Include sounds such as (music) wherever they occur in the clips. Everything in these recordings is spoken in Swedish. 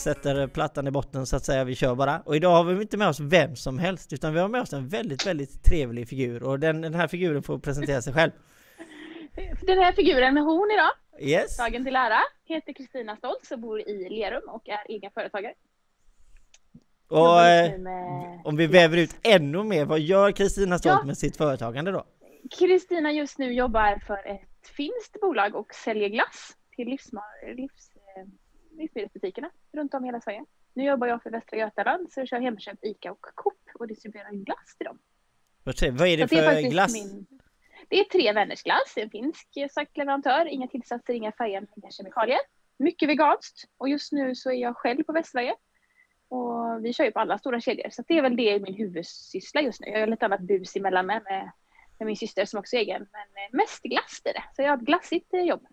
sätter plattan i botten så att säga, vi kör bara. Och idag har vi inte med oss vem som helst, utan vi har med oss en väldigt, väldigt trevlig figur. Och den, den här figuren får presentera sig själv. (laughs) Den här figuren med horn idag, Yes! dagen till ära, heter Kristina Stoltz och bor i Lerum och är egen företagare. Och eh, om vi väver ut ännu mer, vad gör Kristina Stolt Ja. med sitt företagande då? Kristina just nu jobbar för ett finskt bolag och säljer glass till livsma- livs, livsmedelsbutikerna runt om i hela Sverige. Nu jobbar jag för Västra Götaland så jag kör Hemköp, ICA och Coop och distribuerar glass till dem. Vad är det Så för faktiskt glass? min- Det är tre vänners glass, en finsk sagt leverantör, inga tillsatser, inga färger, inga kemikalier. Mycket veganskt och just nu så är jag själv på Västsverige. Och vi kör ju på alla stora kedjor så det är väl det min huvudsyssla just nu. Jag har lite annat bus emellan med, med, med min syster som också är egen. Men eh, mest glass är det. Så jag har ett glassigt eh, jobb.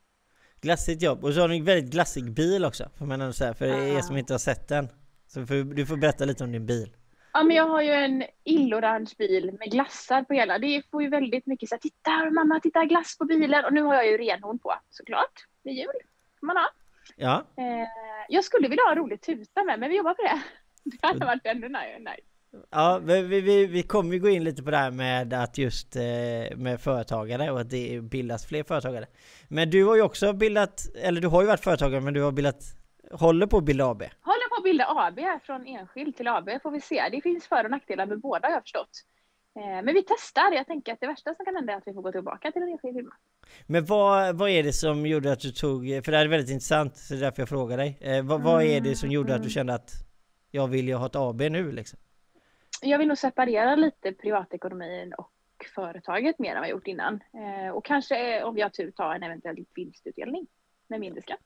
Glassigt jobb. Och så har du en väldigt glassig bil också, får man ändå säga, för er som inte har sett den. Så får, du får berätta lite om din bil. Ja men jag har ju en illorange bil med glassar på hela. Det får ju väldigt mycket så här, titta mamma, titta glass på bilen. Och nu har jag ju renhorn på såklart. Det är jul. får man ha. Ja, Eh, jag skulle vilja ha en rolig tuta med, men vi jobbar på det. (laughs) Det hade varit ännu nice. Ja vi, vi, vi, kommer ju gå in lite på det här med att just eh, med företagare och att det bildas fler företagare. Men du har ju också bildat, eller du har ju varit företagare men du har bildat, håller på att bilda AB. Håller på att bilda AB från enskild till AB får vi se. Det finns för och nackdelar med båda har jag förstått. Eh, men vi testar. Jag tänker att det värsta som kan hända är att vi får gå tillbaka till en enskild firma. Men vad, vad är det som gjorde att du tog, för det här är väldigt intressant, så det är därför jag frågar dig. Eh, vad, vad är det som gjorde att du kände att jag vill ju ha ett AB nu liksom? Jag vill nog separera lite privatekonomin och företaget mer än vad jag gjort innan. Eh, och kanske eh, om vi har tur ta en eventuell vinstutdelning med mindre skatt.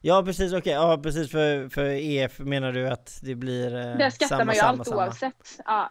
Ja precis, okej, ja precis för, för EF menar du att det blir eh, Där skattar samma, man ju samma, allt samma. oavsett. Ja,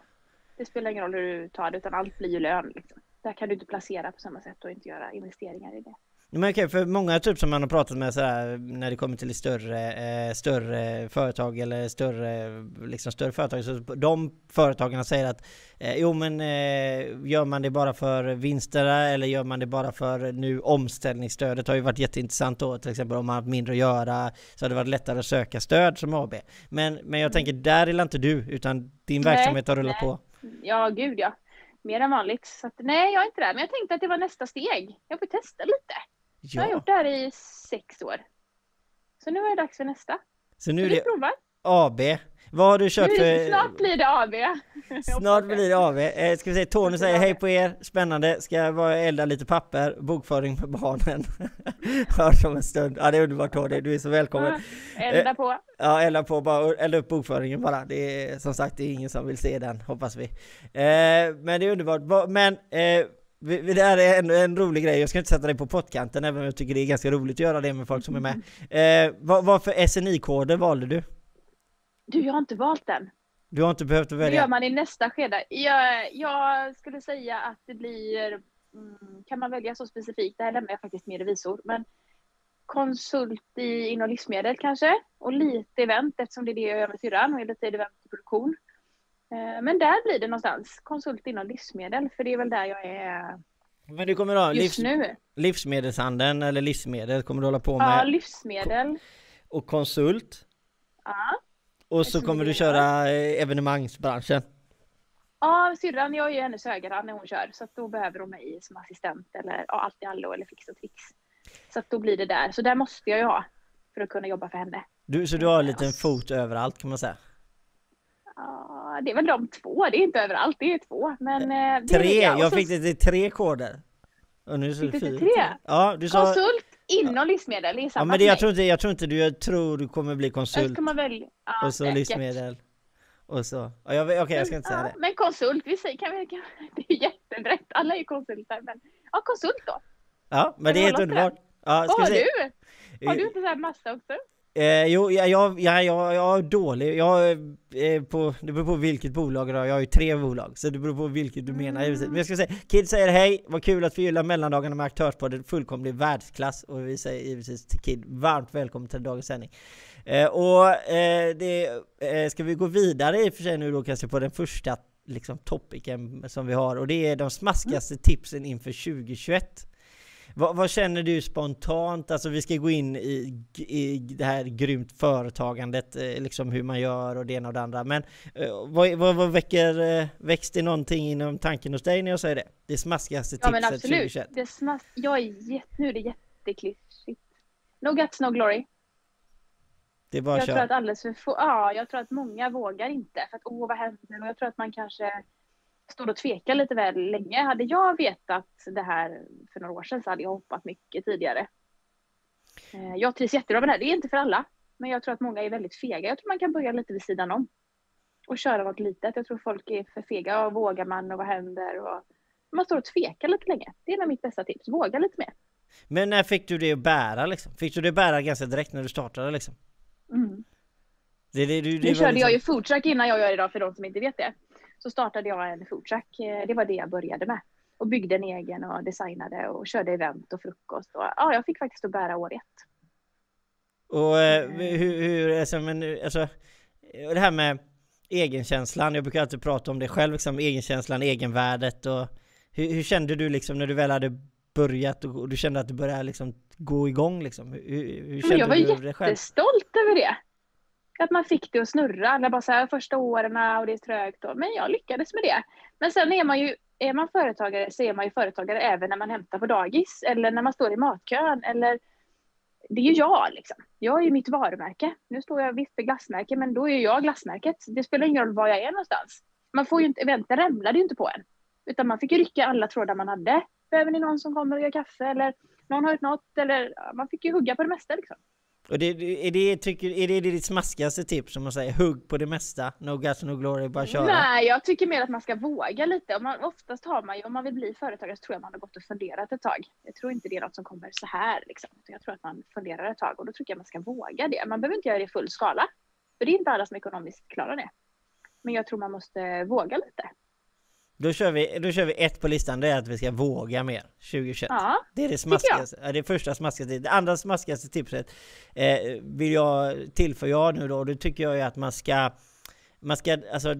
det spelar ingen roll hur du tar det utan allt blir ju lön. Liksom. Där kan du inte placera på samma sätt och inte göra investeringar i det. Men okej, för många typ som man har pratat med sådär när det kommer till större, eh, större företag eller större, liksom större företag, så de företagen säger att eh, jo men eh, gör man det bara för vinsterna eller gör man det bara för nu omställningsstödet har ju varit jätteintressant då till exempel om man har mindre att göra så har det varit lättare att söka stöd som AB. Men, men jag tänker där är inte du utan din Nej, verksamhet har rullat nej. på. Ja, gud ja. Mer än vanligt. Så att, nej, jag är inte där. Men jag tänkte att det var nästa steg. Jag får testa lite. Jag har Ja, gjort det här i sex år. Så nu är det dags för nästa. så nu är det provar. AB. Vad har du kört Nu, för... snart blir det AB. Snart blir det av. Eh, ska vi säga Tony säger hej på er, spännande, ska jag bara elda lite papper, bokföring med barnen. (laughs) Hörs om en stund. Ja det är underbart Tony, du är så välkommen. Elda på. Ja elda på bara, elda upp bokföringen bara. Det är som sagt det är ingen som vill se den, hoppas vi. Eh, men det är underbart. Men eh, det här är en, en rolig grej, jag ska inte sätta dig på pottkanten även om jag tycker det är ganska roligt att göra det med folk som är med. Eh, vad, vad för SNI-koder valde du? Du, jag har inte valt den. Du har inte behövt Det välja? gör man i nästa skede. Jag, jag skulle säga att det blir, mm, kan man välja så specifikt, det här lämnar jag faktiskt med revisor, men konsult i, inom livsmedel kanske och lite event eftersom det är det jag gör med syrran och lite event i produktion. Eh, Men där blir det någonstans, konsult inom livsmedel, för det är väl där jag är Men du kommer ha just livs, nu. livsmedelshandeln eller livsmedel kommer du hålla på med Ja, livsmedel. och konsult Ja. och så kommer du köra evenemangsbranschen. Ja, syrran, jag är ju hennes högerhand när hon kör, så att då behöver hon mig som assistent eller ja, allt i allo eller fix och trix. Så att då blir det där. Så där måste jag ju ha för att kunna jobba för henne. Du, så du har en liten fot överallt kan man säga. Ja, det är väl de två, det är inte överallt, det är två. Men, eh, det är Tre, det. Och jag så fick det till tre koder. Och nu Fick du till tre? Ja, du sa... Konsult inom livsmedel, det är Ja samma men det, jag tror inte, jag tror inte du, jag tror du kommer bli Jag konsult man välja. Ja, och så säkert. livsmedel. Och så, ja, jag, okej jag ska inte säga ja, det. Men konsult, vi säger, kan vi, kan, (laughs) det är jättebrett, alla är ju konsulter. Men ja, konsult då. Ja, men det är helt underbart. Ja, Vad har se. du? Har du inte så här massa också? Eh, jo, jag, jag, jag, jag, jag är dålig. Jag är på, det beror på vilket bolag jag har. Jag har ju tre bolag, så det beror på vilket du menar. givetvis. Men jag ska säga, Kid säger hej, vad kul att förgylla mellandagarna med Aktörspodden, fullkomlig världsklass. Och vi säger givetvis till Kid, varmt välkommen till dagens sändning. Eh, och eh, det, eh, ska vi gå vidare i och för sig nu då kanske på den första liksom topicen som vi har och det är de smaskigaste tipsen inför 2021. Vad, vad, känner du spontant? Alltså vi ska gå in i, i det här grymt företagandet, eh, liksom hur man gör och det ena och det andra. Men eh, vad, vad, vad väcker, eh, väcks det någonting inom tanken hos dig när jag säger det? Det smaskigaste tipset ja, men absolut. 2021? Det smas jag är jätte, nu är det jätteklyschigt. No guts, no glory. Det är bara jag tror att alldeles för få, ja, jag tror att många vågar inte för att åh vad händer och jag tror att man kanske står och tvekar lite väl länge. Hade jag vetat det här för några år sedan så hade jag hoppat mycket tidigare. Eh, jag trivs jättebra med det här. Det är inte för alla, men jag tror att många är väldigt fega. Jag tror man kan börja lite vid sidan om och köra något litet. Jag tror folk är för fega och vågar man och vad händer och man står och tvekar lite länge. Det är nog mitt bästa tips. Våga lite mer. Men när fick du det att bära liksom? Fick du det att bära ganska direkt när du startade liksom? Mm. Det, det, det, nu körde liksom... jag ju foodtruck innan jag gör idag för de som inte vet det. Så startade jag en foodtruck. Eh, det var det jag började med. Och byggde en egen och designade och körde event och frukost. Och, ja, jag fick faktiskt att bära år ett. Och eh, hur, hur alltså, men, alltså, det här med egenkänslan, jag brukar alltid prata om det själv, liksom, egenkänslan, egenvärdet och hur, hur kände du liksom när du väl hade börjat och, och du kände att det började liksom gå igång liksom? Hur, hur kände jag var du det själv? jättestolt över det. Att man fick det att snurra, Alla bara så här, första åren ah, och det är trögt. Och, men jag lyckades med det. Men sen är man ju, är man företagare så är man ju företagare även när man hämtar på dagis eller när man står i matkön eller det är ju jag liksom. Jag är ju mitt varumärke. Nu står jag visst för glassmärke, men då är jag glassmärket. Det spelar ingen roll var jag är någonstans. Man får ju inte, eventen ramlade ju inte på en. Utan man fick ju rycka alla trådar man hade. Behöver ni någon som kommer och gör kaffe eller någon har hört något eller man fick ju hugga på det mesta liksom. Och det, är, det, tycker, är det ditt smaskigaste tips som man säger? Hugg på det mesta? No guts, no glory, bara köra? Nej, jag tycker mer att man ska våga lite. Om man, oftast har man ju, om man vill bli företagare så tror jag man har gått och funderat ett tag. Jag tror inte det är något som kommer så här liksom. Jag tror att man funderar ett tag och då tycker jag man ska våga det. Man behöver inte göra det i full skala. För det är inte alla som ekonomiskt klarar det. Men jag tror man måste våga lite. Då kör, vi, då kör vi ett på listan, det är att vi ska våga mer 2021. Ja, det är det smaskigaste, ja, det första smaskigaste. Det andra smaskigaste tipset eh, vill jag tillföra nu då, och det tycker jag är att man ska man ska, alltså,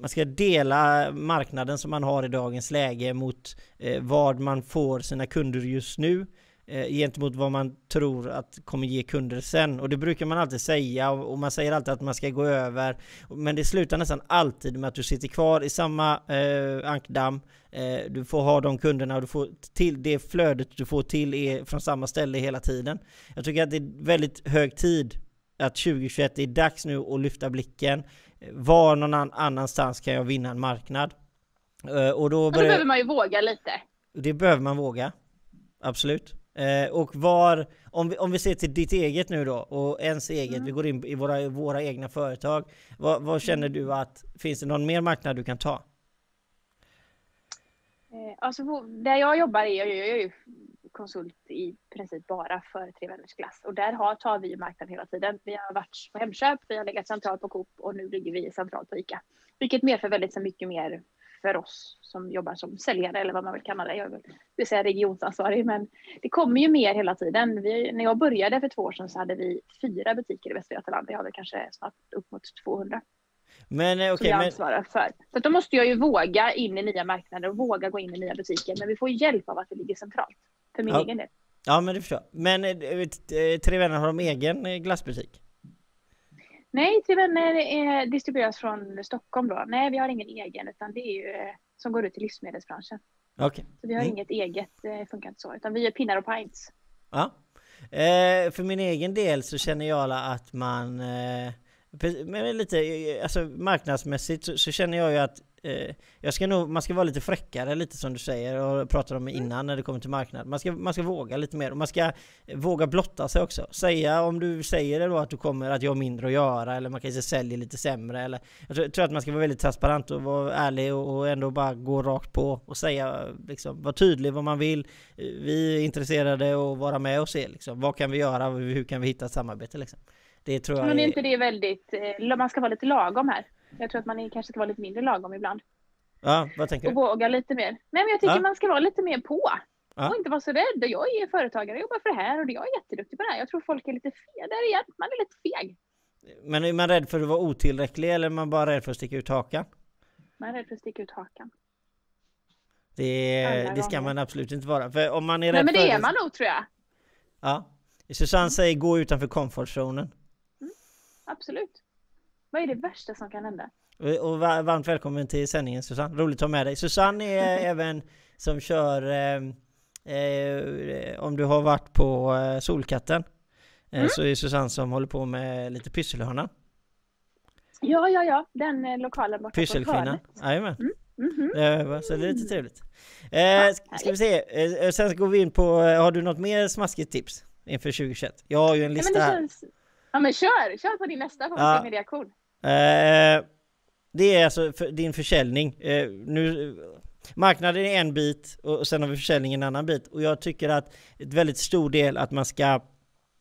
man ska dela marknaden som man har i dagens läge mot eh, vad man får sina kunder just nu eh, gentemot vad man tror att kommer ge kunder sen. Och det brukar man alltid säga och man säger alltid att man ska gå över. Men det slutar nästan alltid med att du sitter kvar i samma eh, ankdamm. Eh, du får ha de kunderna och du får till det flödet du får till är från samma ställe hela tiden. Jag tycker att det är väldigt hög tid att 2021 är dags nu att lyfta blicken. Var någon annanstans kan jag vinna en marknad? Eh, och då, börjar... då behöver man ju våga lite. Det behöver man våga. Absolut. Eh, och var, om vi, om vi ser till ditt eget nu då, och ens eget, mm. vi går in i våra, våra egna företag. Vad, vad, känner du att, finns det någon mer marknad du kan ta? Eh, alltså, där jag jobbar är jag, jag är ju konsult i princip bara för Tre Vänners Glass. Och där har, tar vi marknaden hela tiden. Vi har varit på Hemköp, vi har legat centralt på Coop och nu ligger vi centralt på ICA. Vilket medför väldigt så mycket mer för oss som jobbar som säljare eller vad man vill kalla det. Jag vill säga regionsansvarig, men det kommer ju mer hela tiden. Vi, när jag började för två år sedan så hade vi fyra butiker i Västra Götaland. Vi har väl kanske snart upp mot 200. Men okej, okay, som jag ansvarar men... för. Så då måste jag ju våga in i nya marknader och våga gå in i nya butiker. Men vi får hjälp av att vi ligger centralt. För min ja. egen del. Ja, men det förstår jag. Men äh, Tre Vänner, har de egen glassbutik? Nej, Tre Vänner är distribueras från Stockholm då. Nej, vi har ingen egen utan det är ju eh, som går ut till livsmedelsbranschen. Okay. Så vi har mm. inget eget, det eh, funkar inte så, utan vi är pinnar och pints. Ja. Eh, för min egen del så känner jag att man eh, men lite, alltså marknadsmässigt så, så, känner jag ju att eh, jag ska nog, man ska vara lite fräckare lite som du säger och pratade om innan när det kommer till marknad. Man ska, man ska våga lite mer och man ska våga blotta sig också. Säga om du säger det då att du kommer att jag har mindre att göra eller man kanske säljer lite sämre eller jag tror, jag tror att man ska vara väldigt transparent och vara ärlig och, och ändå bara gå rakt på och säga liksom, vara tydlig vad man vill. Vi är intresserade och vara med och se liksom. Vad kan vi göra? Hur kan vi hitta ett samarbete liksom? Det tror jag Men är inte det väldigt, eh, man ska vara lite lagom här. Jag tror att man kanske ska vara lite mindre lagom ibland. Ja, vad tänker du? Och våga lite mer. Nej, men jag tycker ja. man ska vara lite mer på. Ja. Och inte vara så rädd. Jag är företagare, jag jobbar för det här och jag är jätteduktig på det här. Jag tror folk är lite fega där igen. Man är lite feg. Men är man rädd för att vara otillräcklig eller är man bara rädd för att sticka ut hakan? Man är rädd för att sticka ut hakan. Det, Alla det ska gånger. man absolut inte vara. För om man är Nej rädd men för det är man nog tror jag. Ja. Susanne säger gå utanför comfortzonen. Absolut. Vad är det värsta som kan hända? Och, och va- varmt välkommen till sändningen Susanne. Roligt att ha med dig. Susanne är (laughs) även som kör eh, eh, om du har varit på eh, Solkatten. Eh, Mm. Så är Susanne som håller på med lite pysselhörna. Ja, ja, ja. Den eh, lokalen borta Pysselkvinnan. Jajamän. Mhm. Eh, Så det är lite trevligt. Eh, ska vi se. Eh, Sen går vi in på, eh, har du något mer smaskigt tips inför 2021? Jag har ju en lista här. Ja men kör! Kör på din nästa Ja. min reaktion. Eh, det är alltså för din försäljning. Eh, nu, marknaden är en bit och sen har vi försäljningen en annan bit. Och jag tycker att ett väldigt stor del att man ska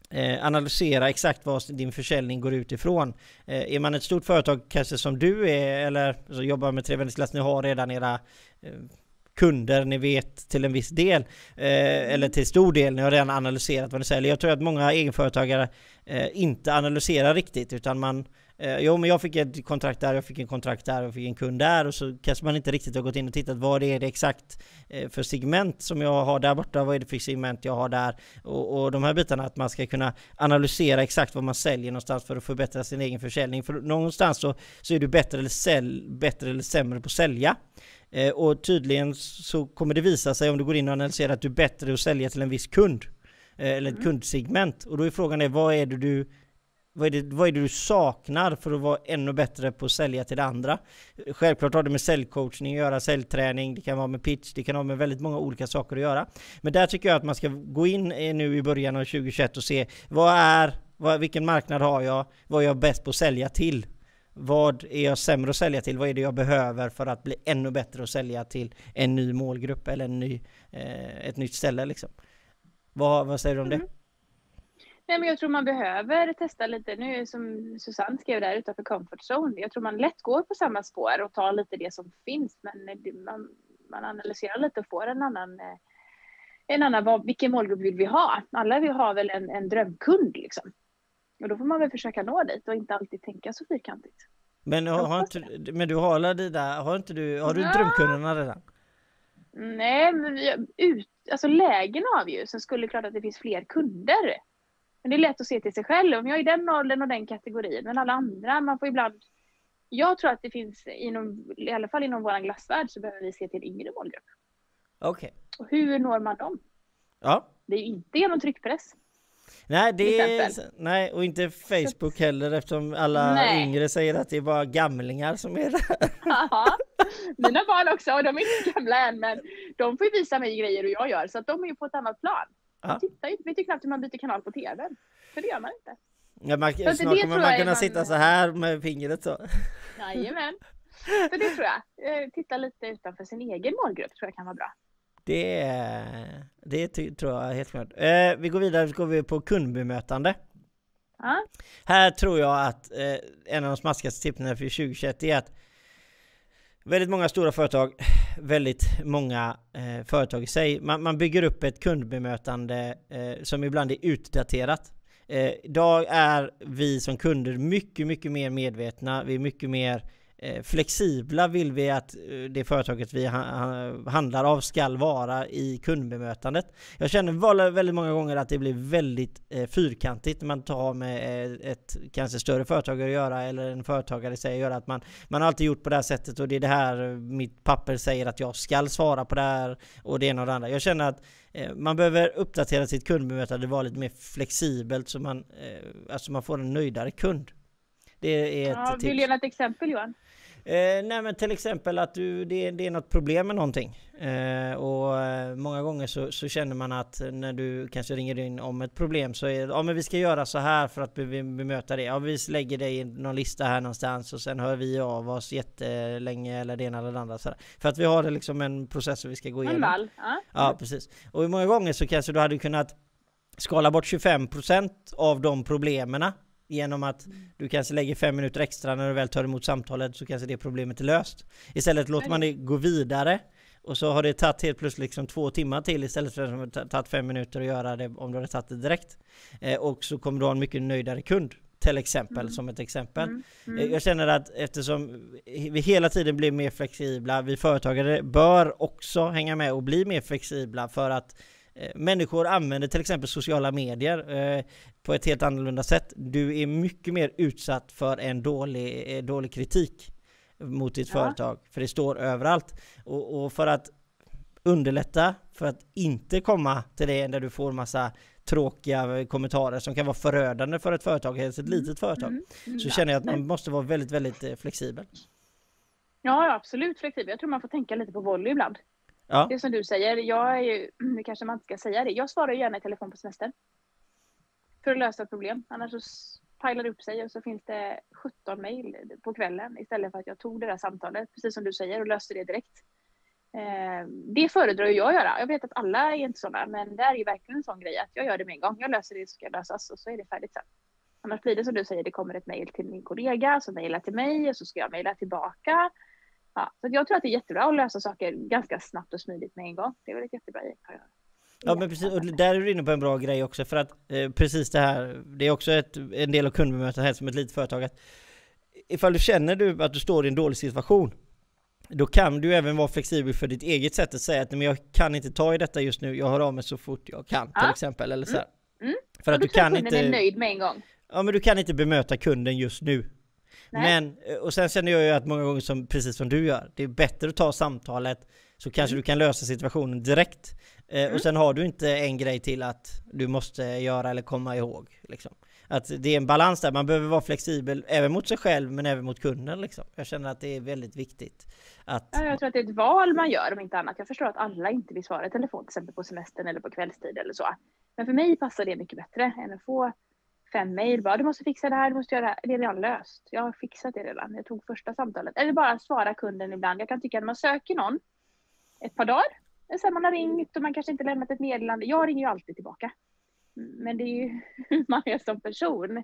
eh, analysera exakt vad din försäljning går ut ifrån. Eh, är man ett stort företag kanske som du är eller så jobbar med trevändningsglass, ni har redan era eh, kunder, ni vet till en viss del eh, eller till stor del, ni har redan analyserat vad ni säljer. Jag tror att många egenföretagare eh, inte analyserar riktigt utan man Eh, jo men jag fick ett kontrakt där, jag fick en kontrakt där, jag fick en kund där och så kanske man inte riktigt har gått in och tittat vad är det exakt eh, för segment som jag har där borta, vad är det för segment jag har där och, och de här bitarna att man ska kunna analysera exakt vad man säljer någonstans för att förbättra sin egen försäljning. För någonstans så, så är du bättre eller, säl, bättre eller sämre på att sälja. Eh, och tydligen så kommer det visa sig om du går in och analyserar att du är bättre att sälja till en viss kund. Eh, eller ett Mm. kundsegment. Och då är frågan är, vad är det du vad är, det, vad är det du saknar för att vara ännu bättre på att sälja till det andra? Självklart har det med säljcoachning att göra, säljträning, det kan vara med pitch, det kan ha med väldigt många olika saker att göra. Men där tycker jag att man ska gå in eh, nu i början av 2021 och se vad är, vad, vilken marknad har jag, vad är jag bäst på att sälja till? Vad är jag sämre att sälja till? Vad är det jag behöver för att bli ännu bättre att sälja till en ny målgrupp eller en ny, eh, ett nytt ställe liksom? Vad, vad säger du om det? Mm. Nej, men jag tror man behöver testa lite. Nu är det som Susanne skrev där utanför comfort zone. Jag tror man lätt går på samma spår och tar lite det som finns. Men man, man analyserar lite och får en annan, eh, en annan vad, vilken målgrupp vill vi ha? Alla vill har väl en, en drömkund liksom. Och då får man väl försöka nå dit och inte alltid tänka så fyrkantigt. Men, har, har inte, men du har alla dina, har inte du, har du Ja. drömkunderna redan? Nej, men vi, ut, alltså lägen har vi ju. Sen skulle det klart att det finns fler kunder. Men det är lätt att se till sig själv. Om jag är i den åldern och den kategorin. Men alla andra, man får ibland... Jag tror att det finns, inom, i alla fall inom vår glassvärld, så behöver vi se till yngre målgrupp. Okej. Och hur når man dem? Ja. Det är ju inte genom tryckpress. Nej, det är, nej, och inte Facebook heller eftersom alla Nej. yngre säger att det är bara gamlingar som är där. Haha. (laughs) Mina barn också, och de är inte gamla än, men de får ju visa mig grejer och jag gör. Så att de är ju på ett annat plan. Ja. De tittar ju, vet ju knappt hur man byter kanal på TV. För det gör man inte. Ja, man, snart kommer man jag kunna man- sitta så här med fingret så. Jajamän. Så det tror jag. Eh, Titta lite utanför sin egen målgrupp tror jag kan vara bra. Det, det tror jag helt klart. Eh, vi går vidare, så går vi på kundbemötande. Ja. Här tror jag att eh, en av de smaskigaste tipsen för 2021 är att väldigt många stora företag, väldigt många eh, företag i sig, man, man bygger upp ett kundbemötande eh, som ibland är utdaterat. Eh, idag är vi som kunder mycket, mycket mer medvetna, vi är mycket mer Eh, flexibla vill vi att eh, det företaget vi handlar av skall vara i kundbemötandet. Jag känner väldigt många gånger att det blir väldigt eh, fyrkantigt när man tar med ett kanske större företag att göra eller en företagare säger att göra att man, man har alltid gjort på det här sättet och det är det här mitt papper säger att jag skall svara på det här och det ena och det andra. Jag känner att man behöver uppdatera sitt kundbemötande, vara lite mer flexibelt så man, alltså man får en nöjdare kund. Det är ett Ja, vill du ge ett exempel Johan? Eh, nej men till exempel att du, det, det är något problem med någonting. Eh, och eh, många gånger så, så känner man att när du kanske ringer in om ett problem så är det, ja men vi ska göra så här för att be, bemöta det. Ja vi lägger dig i någon lista här någonstans och sen hör vi av oss jättelänge eller det ena eller det andra. Så här. För att vi har det liksom en process som vi ska gå En igenom. vall? Ja. Ja, precis. Och många gånger så kanske du hade kunnat skala bort 25% av de problemen genom att du kanske lägger fem minuter extra när du väl tar emot samtalet så kanske det problemet är löst. Istället låter man det gå vidare och så har det tagit helt plötsligt liksom två timmar till istället för att det har tagit fem minuter att göra det om du hade tagit det direkt. Eh, och så kommer du ha en mycket nöjdare kund. till exempel, Mm. som ett exempel. Mm. Eh, Mm. Jag känner att eftersom vi hela tiden blir mer flexibla, vi företagare bör också hänga med och bli mer flexibla för att människor använder till exempel sociala medier eh, på ett helt annorlunda sätt. Du är mycket mer utsatt för en dålig, eh, dålig kritik mot ditt Ja. företag, för det står överallt. Och, och för att underlätta för att inte komma till det där du får massa tråkiga kommentarer som kan vara förödande för ett företag, helst ett litet företag Mm. Mm. så känner jag att man måste vara väldigt, väldigt eh, flexibel. Ja, ja, absolut flexibel. Jag tror man får tänka lite på volley ibland. Ja, Det är som du säger, jag är ju, (clears throat) nu kanske man inte ska säga det, jag svarar ju gärna i telefon på semestern. För att lösa ett problem. Annars så pajlar det upp sig och så finns det 17 mejl på kvällen istället för att jag tog det där samtalet, precis som du säger, och löste det direkt. Eh, det föredrar ju jag att göra. Jag vet att alla är inte sådana, men det är ju verkligen en sån grej att jag gör det med en gång. Jag löser det så ska lösas och så är det färdigt sen. Annars blir det som du säger, det kommer ett mejl till min kollega som mejlar till mig och så ska jag mejla tillbaka. Ja, så jag tror att det är jättebra att lösa saker ganska snabbt och smidigt med en gång. Det är väl ett jättebra göra. ja men precis, och där är du inne på en bra grej också för att eh, precis det här, det är också ett, en del av kundbemötandet som ett litet företag att ifall du känner du att du står i en dålig situation då kan du även vara flexibel för ditt eget sätt att säga att "Nej, men jag kan inte ta i detta just nu, jag hör av mig så fort jag kan till Ja. exempel eller så här. Mm. För Och att du kan kunden är inte, nöjd med en gång. ja men du kan inte bemöta kunden just nu. Nej. Men, eh, och sen känner jag ju att många gånger som, precis som du gör, det är bättre att ta samtalet så kanske Mm. du kan lösa situationen direkt. Eh, Mm. Och sen har du inte en grej till att du måste göra eller komma ihåg. Liksom. Att det är en balans där, man behöver vara flexibel även mot sig själv men även mot kunden. Liksom. Jag känner att det är väldigt viktigt. Att, Ja, jag tror att det är ett val man gör om inte annat. Jag förstår att alla inte vill svara i telefon till exempel på semestern eller på kvällstid eller så. Men för mig passar det mycket bättre än att få fem mejl. Bara du måste fixa det här, du måste göra det här. Det är redan löst. Jag har fixat det redan. Jag tog första samtalet. Eller bara svara kunden ibland. Jag kan tycka att man söker någon ett par dagar. Sen man har ringt och man kanske inte lämnat ett meddelande. Jag ringer ju alltid tillbaka. Men det är ju hur (laughs) man är som person.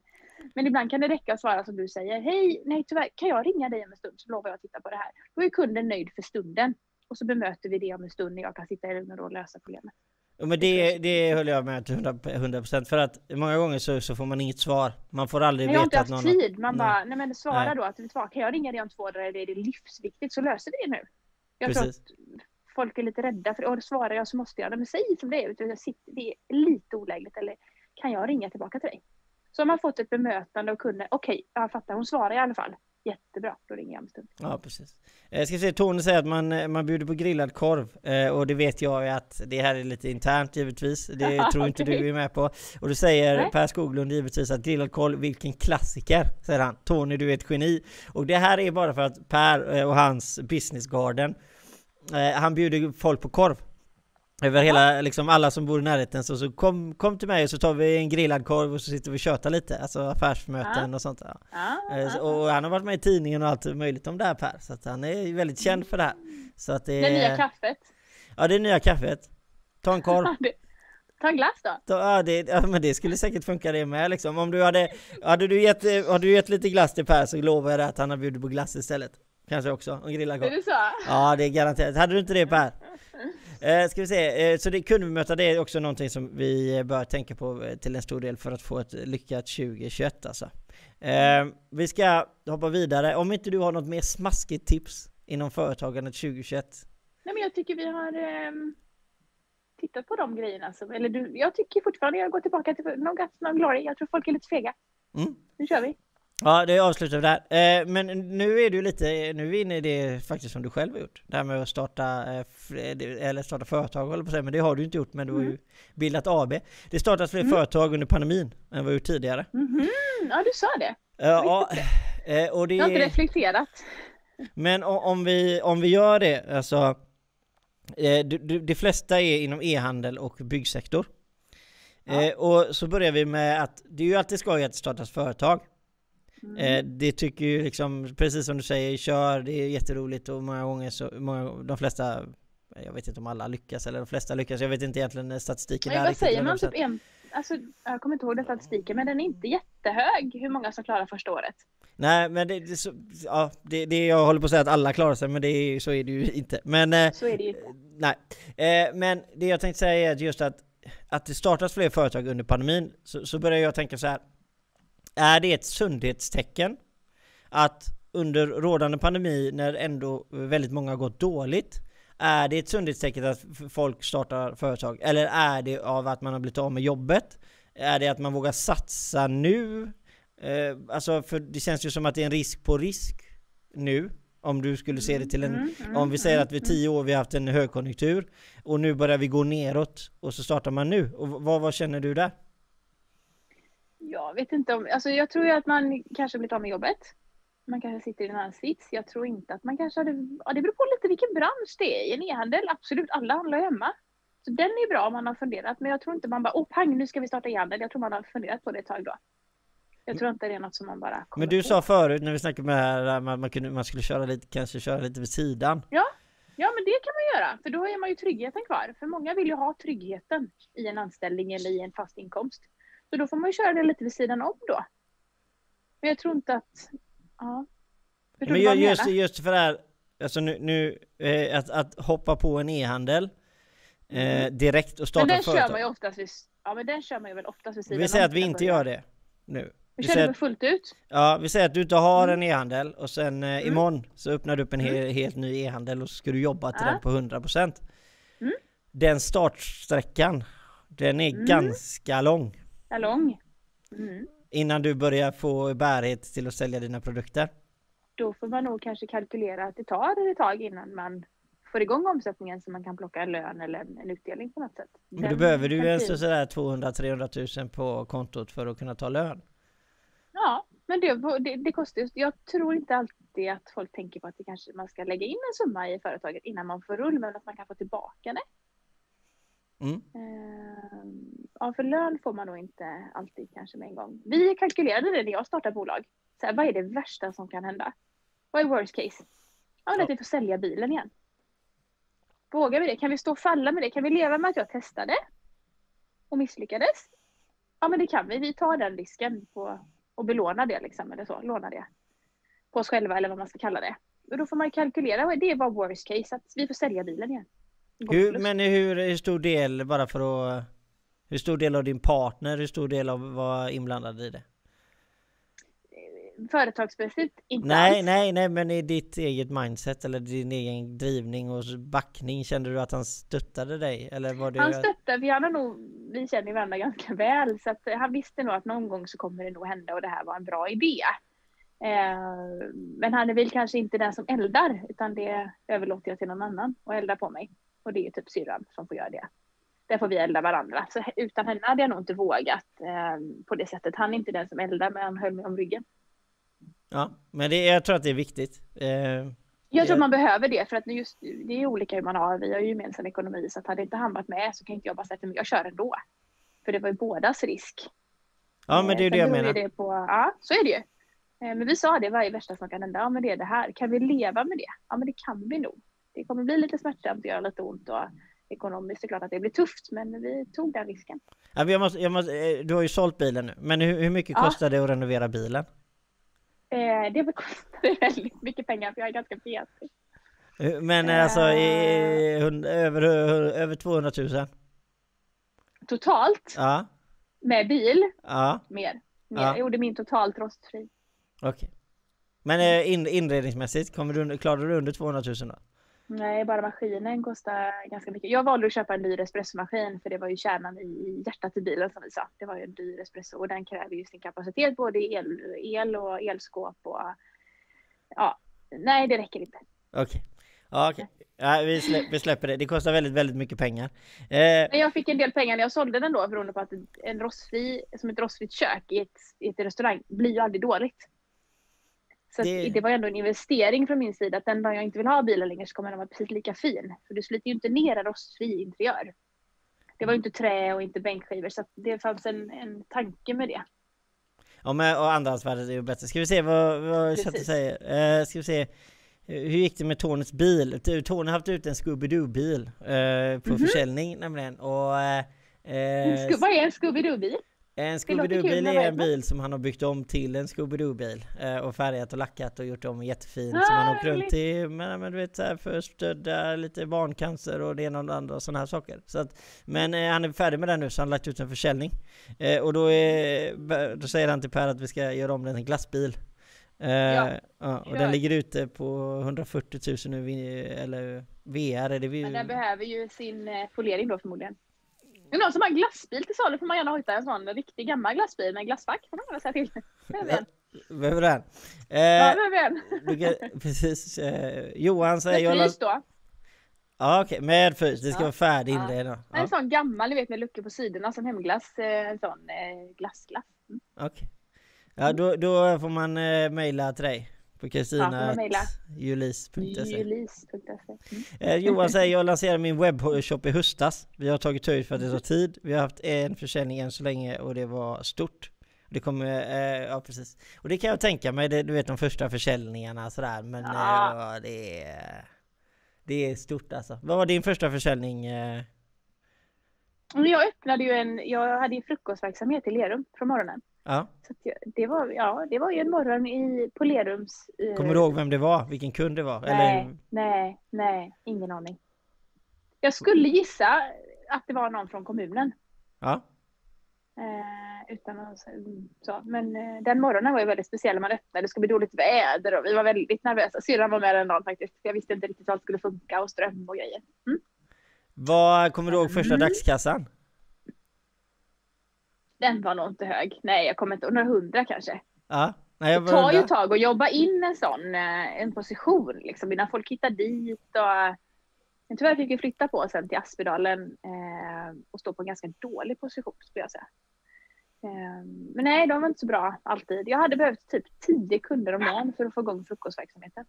Men ibland kan det räcka att svara som du säger. Hej, nej tyvärr, kan jag ringa dig om en stund så lovar jag att titta på det här. Då är kunden nöjd för stunden. Och så bemöter vi det om en stund när jag kan sitta i lugn och ro och lösa problemet. Ja, men det, det höll jag med till 100%, 100% för att många gånger så, så får man inget svar. Man får aldrig Men jag har inte veta att haft någon... tid. Man Nej. bara, nej men svara Nej. då att vet du vad, kan jag ringa dig om två dagar eller är det livsviktigt så löser vi det nu. Jag tror Precis. att folk är lite rädda för, och svarar jag så måste jag. Men säg som det är, det är lite olägligt eller kan jag ringa tillbaka till dig? Så har man fått ett bemötande och kunden, okej, jag fattar, hon svarar i alla fall. Jättebra, då ringer jag om stund. Ja, precis. Jag ska se, Tony säger att man, eh, man bjuder på grillad korv. Eh, och det vet jag att det här är lite internt givetvis. Det (laughs) tror inte du är med på. Och du säger Nej. Per Skoglund givetvis att grillad korv, vilken klassiker, säger han. Tony, du är ett geni. Och det här är bara för att Per eh, och hans business garden, eh, han bjuder folk på korv. Över hela, liksom alla som bor i närheten. Så, så kom, kom till mig och så tar vi en grillad korv och så sitter vi och tjötar lite. Alltså affärsmöten Ja. och sånt. Ja. Ja, Eh, så- Och han har varit med i tidningen och allt möjligt om det här Per. Så att han är väldigt känd för det här. Så att det Det nya kaffet. Ja, det är nya kaffet. Ta en korv. (laughs) Ta en glass då. Ja, det, ja, men det skulle säkert funka det med liksom. Om du hade, hade du gett, eh, hade du gett lite glass till Per så lovar jag dig att han har bjudit på glass istället. Kanske också, grillad Är korv. det så? Ja, det är garanterat. Hade du inte det Per? Eh, ska vi se, eh, så det kundbemöta det är också någonting som vi bör tänka på eh, till en stor del för att få ett lyckat 2021 alltså. Eh, vi ska hoppa vidare, om inte du har något mer smaskigt tips inom företagandet 2021? Nej, men jag tycker vi har ehm, tittat på de grejerna. Som, eller du, jag tycker fortfarande, jag går tillbaka till No Guts, No Glory. Jag tror folk är lite fega. Mm. Nu kör vi. Ja, det avslutar vi där. Eh, men nu är du lite, nu är vi inne i det faktiskt som du själv har gjort. Det här med att starta, eh, fl- eller starta företag håller på att säga, men det har du inte gjort, men du har ju Mm. bildat AB. Det startas fler Mm. företag under pandemin än vad du gjort tidigare. Mhm, Ja, du sa det. Ja, eh, och det Jag har inte reflekterat. men om vi, om vi gör det, alltså eh, de, flesta är inom e-handel och byggsektor. Ja. Eh, och så börjar vi med att det är ju alltid skoj att det startas företag. Mm. Eh, det tycker ju liksom, precis som du säger, kör, det är jätteroligt och många gånger så, många, de flesta, jag vet inte om alla lyckas eller de flesta lyckas, jag vet inte egentligen statistiken där vad säger man? Typ en, alltså, jag kommer inte ihåg den statistiken, men den är inte jättehög hur många som klarar första året. Nej men det, det, så, ja, det, det, jag håller på att säga att alla klarar sig men det så är det ju inte. Men eh, Så är det ju inte. nej, eh, men det jag tänkte säga är just att, att det startas fler företag under pandemin så, så börjar jag tänka så här. Är det ett sundhetstecken att under rådande pandemi när ändå väldigt många har gått dåligt är det ett sundhetstecken att folk startar företag? Eller är det av att man har blivit av med jobbet? Är det att man vågar satsa nu? Eh, alltså, för det känns ju som att det är en risk på risk nu. Om du skulle se det till en, Mm, mm, om vi säger mm, att vi tio år vi har haft en högkonjunktur och nu börjar vi gå neråt och så startar man nu. Och vad, vad känner du där? Jag vet inte om, alltså jag tror ju att man kanske blivit av med jobbet. Man kanske sitter i en annan sits. Jag tror inte att man kanske hade, ja det beror på lite vilken bransch det är. I en e-handel, absolut, alla handlar ju hemma. Så den är bra om man har funderat, men jag tror inte man bara, åh pang, nu ska vi starta e-handel. Jag tror man har funderat på det ett tag då. Jag tror inte det är något som man bara Men du på. sa förut när vi snackade med det här att man, man, kunde, man skulle köra lite, kanske köra lite vid sidan. Ja, men det kan man göra, för då har man ju tryggheten kvar. För många vill ju ha tryggheten i en anställning eller i en fast inkomst. Så då får man ju köra det lite vid sidan om då. Men jag tror inte att, ja. Förstår Men jag just, just för det här, alltså nu, nu eh, att, att hoppa på en e-handel eh, direkt och Men starta den ett kör man ju företag. oftast vid, ja men den kör man ju väl oftast vid sidan Vi säger om att vi inte gör det nu. Vi Vi kör det fullt ut. ja, vi säger att du inte har Mm. en e-handel och sen eh, Mm. imorgon så öppnar du upp en Mm. he, helt ny e-handel och så ska du jobba till Ja. den på 100%. Mm. Den startsträckan, den är Mm. ganska lång Salong. Mm. innan du börjar få bärighet till att sälja dina produkter. Då får man nog kanske kalkylera att det tar ett tag innan man får igång omsättningen så man kan plocka en lön eller en, utdelning på något sätt. Men då Den behöver du ju sådär 200-300 000 på kontot för att kunna ta lön. Ja, men det, det, det kostar ju. Jag tror inte alltid att folk tänker på att det kanske man ska lägga in en summa i företaget innan man får rull, men att man kan få tillbaka det. Mm. Ehm, Ja, för lön får man nog inte alltid kanske med en gång. Vi kalkylerade det när jag startade bolag. Så här, vad är det värsta som kan hända? Vad är worst case? Ja, men att vi får sälja bilen igen. Vågar vi det? Kan vi stå och falla med det? Kan vi leva med att jag testade och misslyckades? Ja, men det kan vi. Vi tar den risken på och belånar det liksom, eller så, lånar det på oss själva eller vad man ska kalla det. Och då får man kalkylera, det var worst case, att vi får sälja bilen igen. Hur, men hur, hur stor del, bara för att... Hur stor del av din partner, hur stor del av var inblandad i det? Företagsmässigt inte Nej, alls. nej, nej, men i ditt eget mindset eller din egen drivning och backning, kände du att han stöttade dig? Eller var det... Han stöttar, för han har nog, vi känner varandra ganska väl, så att han visste nog att någon gång så kommer det nog hända och det här var en bra idé. Eh, men han är väl kanske inte den som eldar, utan det överlåter jag till någon annan och elda på mig. Och det är ju typ syrran som får göra det. Där får vi elda varandra. Så utan henne hade jag nog inte vågat eh, på det sättet. Han är inte den som eldar, men han höll mig om ryggen. Ja, men det, jag tror att det är viktigt. Eh, Jag tror man behöver det för att just, det är olika hur man har. Vi har ju gemensam ekonomi så att hade inte han varit med så kan inte jag bara säga att jag kör ändå. För det var ju bådas risk. ja, men det är ju Sen det jag menar. Det på, ja, så är det ju. Eh, Men vi sa det, vad är värsta som kan hända? Ja, men det är det här. Kan vi leva med det? Ja, men det kan vi nog. Det kommer bli lite smärtsamt och göra lite ont och ekonomiskt är klart att det blir tufft, men vi tog den risken. Ja, men jag måste, jag måste, eh, du har ju sålt bilen nu, men hur, hur mycket Ja. kostar det att renovera bilen? Eh, det kostade (laughs) väldigt mycket pengar för jag är ganska petig. Men eh, alltså i, hund- över, över 200 000? Totalt Ja, med bil, ja, mer. mer. Ja. Jag gjorde min totalt rostfri. okej. Men eh, in, inredningsmässigt, kommer du, klarar du under 200 000 då? Nej, bara maskinen kostar ganska mycket. Jag valde att köpa en dyr espressomaskin för det var ju kärnan i hjärtat i bilen som vi sa. Det var ju en dyr espresso och den kräver ju sin kapacitet både i el, el och elskåp och ja, nej det räcker inte. Okej. Ja, okej. Ja, vi, slä, vi släpper det. Det kostar väldigt, väldigt mycket pengar. Eh, Men jag fick en del pengar när jag sålde den då beroende på att en rostfri, som ett rostfritt kök i ett, i ett restaurang blir ju aldrig dåligt. Så Det- det... var ändå en investering från min sida att den dag jag inte vill ha bilen längre så kommer den vara precis lika fin. För du sliter ju inte ner en rostfri interiör. Det var ju inte trä och inte bänkskivor så det fanns en, en tanke med det. ja, men och andrahandsvärdet är ju bättre. Ska vi se vad, vad chatten säger? Eh, ska vi se. Hur gick det med Tonys bil? Tony har haft ut en Scooby-Doo-bil eh, på Mhm. försäljning nämligen. Och, eh, eh, vad är en Scooby-Doo-bil? En Scooby-Doo-bil är en bil som han har byggt om till en Scooby-Doo-bil eh, och färgat och lackat och gjort om jättefin ah, som han åker runt i, men, men du vet såhär förstödda, lite barncancer och det ena och det andra och sådana här saker. Så att, men eh, han är färdig med den nu så han har lagt ut en försäljning. Eh, och då, är, då säger han till Per att vi ska göra om den till en glassbil. Eh, ja. ja. och den ligger ute på 140 000 nu, eller VR är det vi... Men den behöver ju sin eh, folering då förmodligen. Är någon som har en glassbil till salu får man gärna hitta en sån riktig gammal glassbil med glassfack. Får man gärna säga till. (laughs) Behöver den? Eh, ja, behöver den. (laughs) precis. Eh, Johan säger... Med frys då? Ja okej, okay. med frys. Det ska ja. vara färdig inredning. Ja. En sån gammal, ni vet med luckor på sidorna som hemglass. Eh, en sån eh, glassglass. Mm. Okej. Okay. Ja då, då får man eh, mejla till dig. På kristina.julis.se mm. eh, Johan säger jag lanserade min webbshop i höstas. Vi har tagit höjd för att det tar tid. Vi har haft en försäljning än så länge och det var stort. Det kommer, eh, ja precis. Och det kan jag tänka mig, det, du vet de första försäljningarna sådär. Men ja. eh, det, är, det är stort alltså. Vad var din första försäljning? Eh? Jag öppnade ju en, jag hade ju frukostverksamhet i Lerum från morgonen. Ja. Så det, var, ja, det var ju en morgon i, på Lerums... Eh, Kommer du ihåg vem det var? Vilken kund det var? Nej, Eller? nej, nej, ingen aning. Jag skulle gissa att det var någon från kommunen. Ja. Eh, utan att, så. Men eh, den morgonen var ju väldigt speciell. Man öppnade, det skulle bli dåligt väder och vi var väldigt nervösa. Syrran var med den dagen faktiskt. Jag visste inte riktigt hur allt skulle funka och ström och grejer. Mm. Vad kommer du ihåg första mm. dagskassan? Den var nog inte hög. Nej, jag kommer inte några hundra kanske. Ja. Nej, det tar ju tag att jobba in en sån eh, en position liksom innan folk hittar dit och men tyvärr fick vi flytta på sen till Aspedalen eh, och stå på en ganska dålig position skulle jag säga. Eh, men nej, de var inte så bra alltid. Jag hade behövt typ tio kunder om dagen för att få igång frukostverksamheten.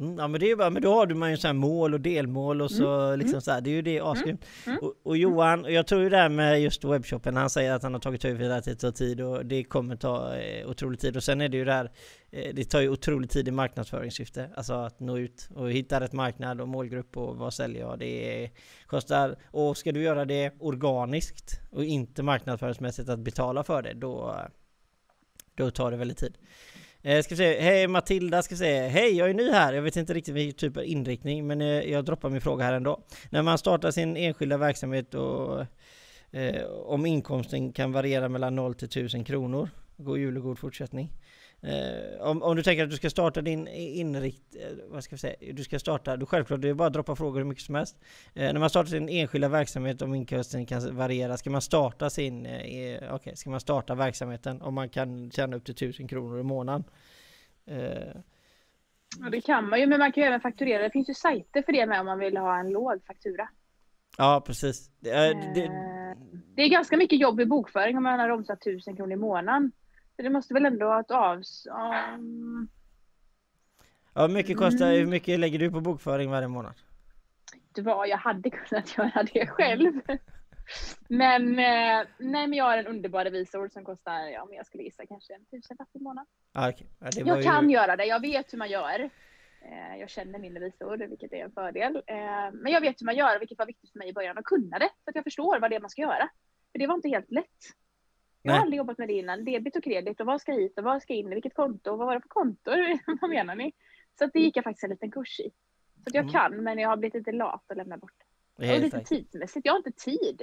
Mm, ja men det är bara, men då har du man ju så mål och delmål och så mm. liksom mm. så här, det är ju det mm. asgrymt. Mm. Och, och, Johan, jag tror ju det här med just webbshoppen, han säger att han har tagit över att det tar tid och det kommer ta eh, otrolig tid. Och sen är det ju det här, eh, det tar ju otrolig tid i marknadsföringssyfte, alltså att nå ut och hitta rätt marknad och målgrupp och vad säljer jag? Det kostar, och ska du göra det organiskt och inte marknadsföringsmässigt att betala för det, då, då tar det väldigt tid. Eh, ska se, hej Matilda ska säga, hej jag är ny här, jag vet inte riktigt vilken typ av inriktning men eh, jag droppar min fråga här ändå. När man startar sin enskilda verksamhet och eh, om inkomsten kan variera mellan 0 till 1000 kronor, god jul och god fortsättning. Eh, om, om, du tänker att du ska starta din inrikt... Eh, vad ska jag säga? Du ska starta... Du självklart, det är bara att droppa frågor hur mycket som helst. Eh, när man startar sin enskilda verksamhet, om inkomsten kan variera, ska man starta sin... Eh, okay, ska man starta verksamheten om man kan tjäna upp till 1000 kronor i månaden? Eh. Ja, det kan man ju, men man kan ju även fakturera. Det finns ju sajter för det med om man vill ha en låg faktura. Ja, precis. Det, det, det är ganska mycket jobb i bokföring om man har omsatt 1000 kronor i månaden. Det måste väl ändå ha ett avs... Um... Ja, mycket kostar, mm. hur mycket lägger du på bokföring varje månad? Det var, jag hade kunnat (laughs) göra det själv. men, eh, nej, men jag har en underbar revisor som kostar, ja, om jag skulle gissa, kanske en tusenlapp i månaden. Ah, okay. ja, jag ju... kan göra det, jag vet hur man gör. Eh, jag känner min revisor, vilket är en fördel. Eh, men jag vet hur man gör, vilket var viktigt för mig i början, att kunna det. Så att jag förstår vad det är man ska göra. För det var inte helt lätt. Jag har aldrig jobbat med det innan. Debit och kredit och vad ska hit och vad ska in, vilket konto och vad var det för konto? (laughs) vad menar ni? Så att det gick jag faktiskt en liten kurs i. Så att jag mm. kan, men jag har blivit lite lat att lämna bort. Och lite tidsmässigt. Jag har inte tid.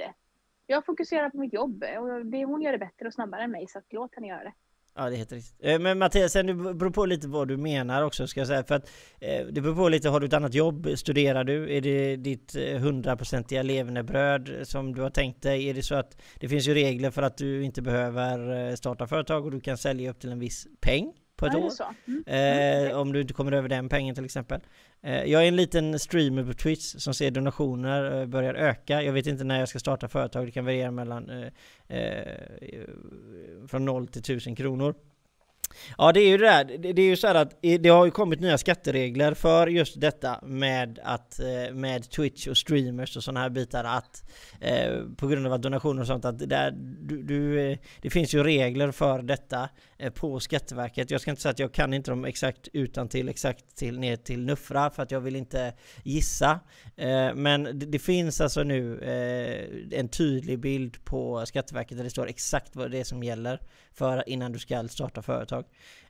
Jag fokuserar på mitt jobb och det, hon gör det bättre och snabbare än mig så att låt henne göra det. Ja det är helt riktigt. Eh, men Mattias, sen det beror på lite vad du menar också ska jag säga. För att eh, det beror på lite, har du ett annat jobb? Studerar du? Är det ditt eh, hundraprocentiga levernebröd som du har tänkt dig? Är det så att det finns ju regler för att du inte behöver starta företag och du kan sälja upp till en viss peng? På ett år. Mm. Eh, om du inte kommer över den pengen till exempel. Eh, jag är en liten streamer på Twitch som ser donationer eh, börjar öka. Jag vet inte när jag ska starta företag. Det kan variera mellan eh, eh, från 0 till 1000 kronor. Ja det är ju det där, det är ju så här att det har ju kommit nya skatteregler för just detta med att eh, med Twitch och streamers och sådana här bitar att eh, på grund av att donationer och sånt att det, där, du, du, eh, det finns ju regler för detta på Skatteverket. Jag ska inte säga att jag kan inte dem exakt utan till exakt till ner till Nuffra för att jag vill inte gissa. Men det, det, finns alltså nu en tydlig bild på Skatteverket där det står exakt vad det är som gäller för innan du ska starta företag.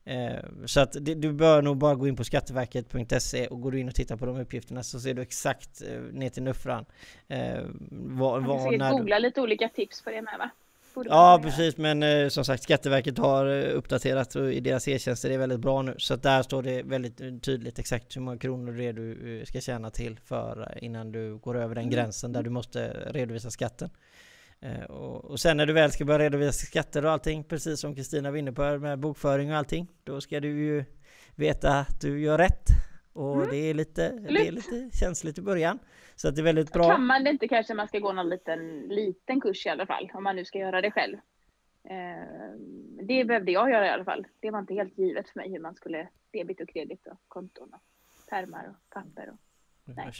Eh, så att du bör nog bara gå in på skatteverket.se och går du in och tittar på de uppgifterna så ser du exakt eh, ner till nuffran. Eh, Man kan när googla du... lite olika tips på det med va? Ja precis men som sagt Skatteverket har uppdaterat och i deras e-tjänster är väldigt bra nu så att där står det väldigt tydligt exakt hur många kronor det är du ska tjäna till för innan du går över den mm. gränsen där du måste redovisa skatten. Eh, och, sen när du väl ska börja redovisa skatter och allting, precis som Kristina var inne på med bokföring och allting, då ska du ju veta att du gör rätt. Och mm. det, är lite, det är lite känsligt i början. Så att det är väldigt bra. Kan man det inte kanske man ska gå någon liten, liten kurs i alla fall, om man nu ska göra det själv. Eh, det behövde jag göra i alla fall. Det var inte helt givet för mig hur man skulle debit och kredit och konton och pärmar och papper. Och, nej.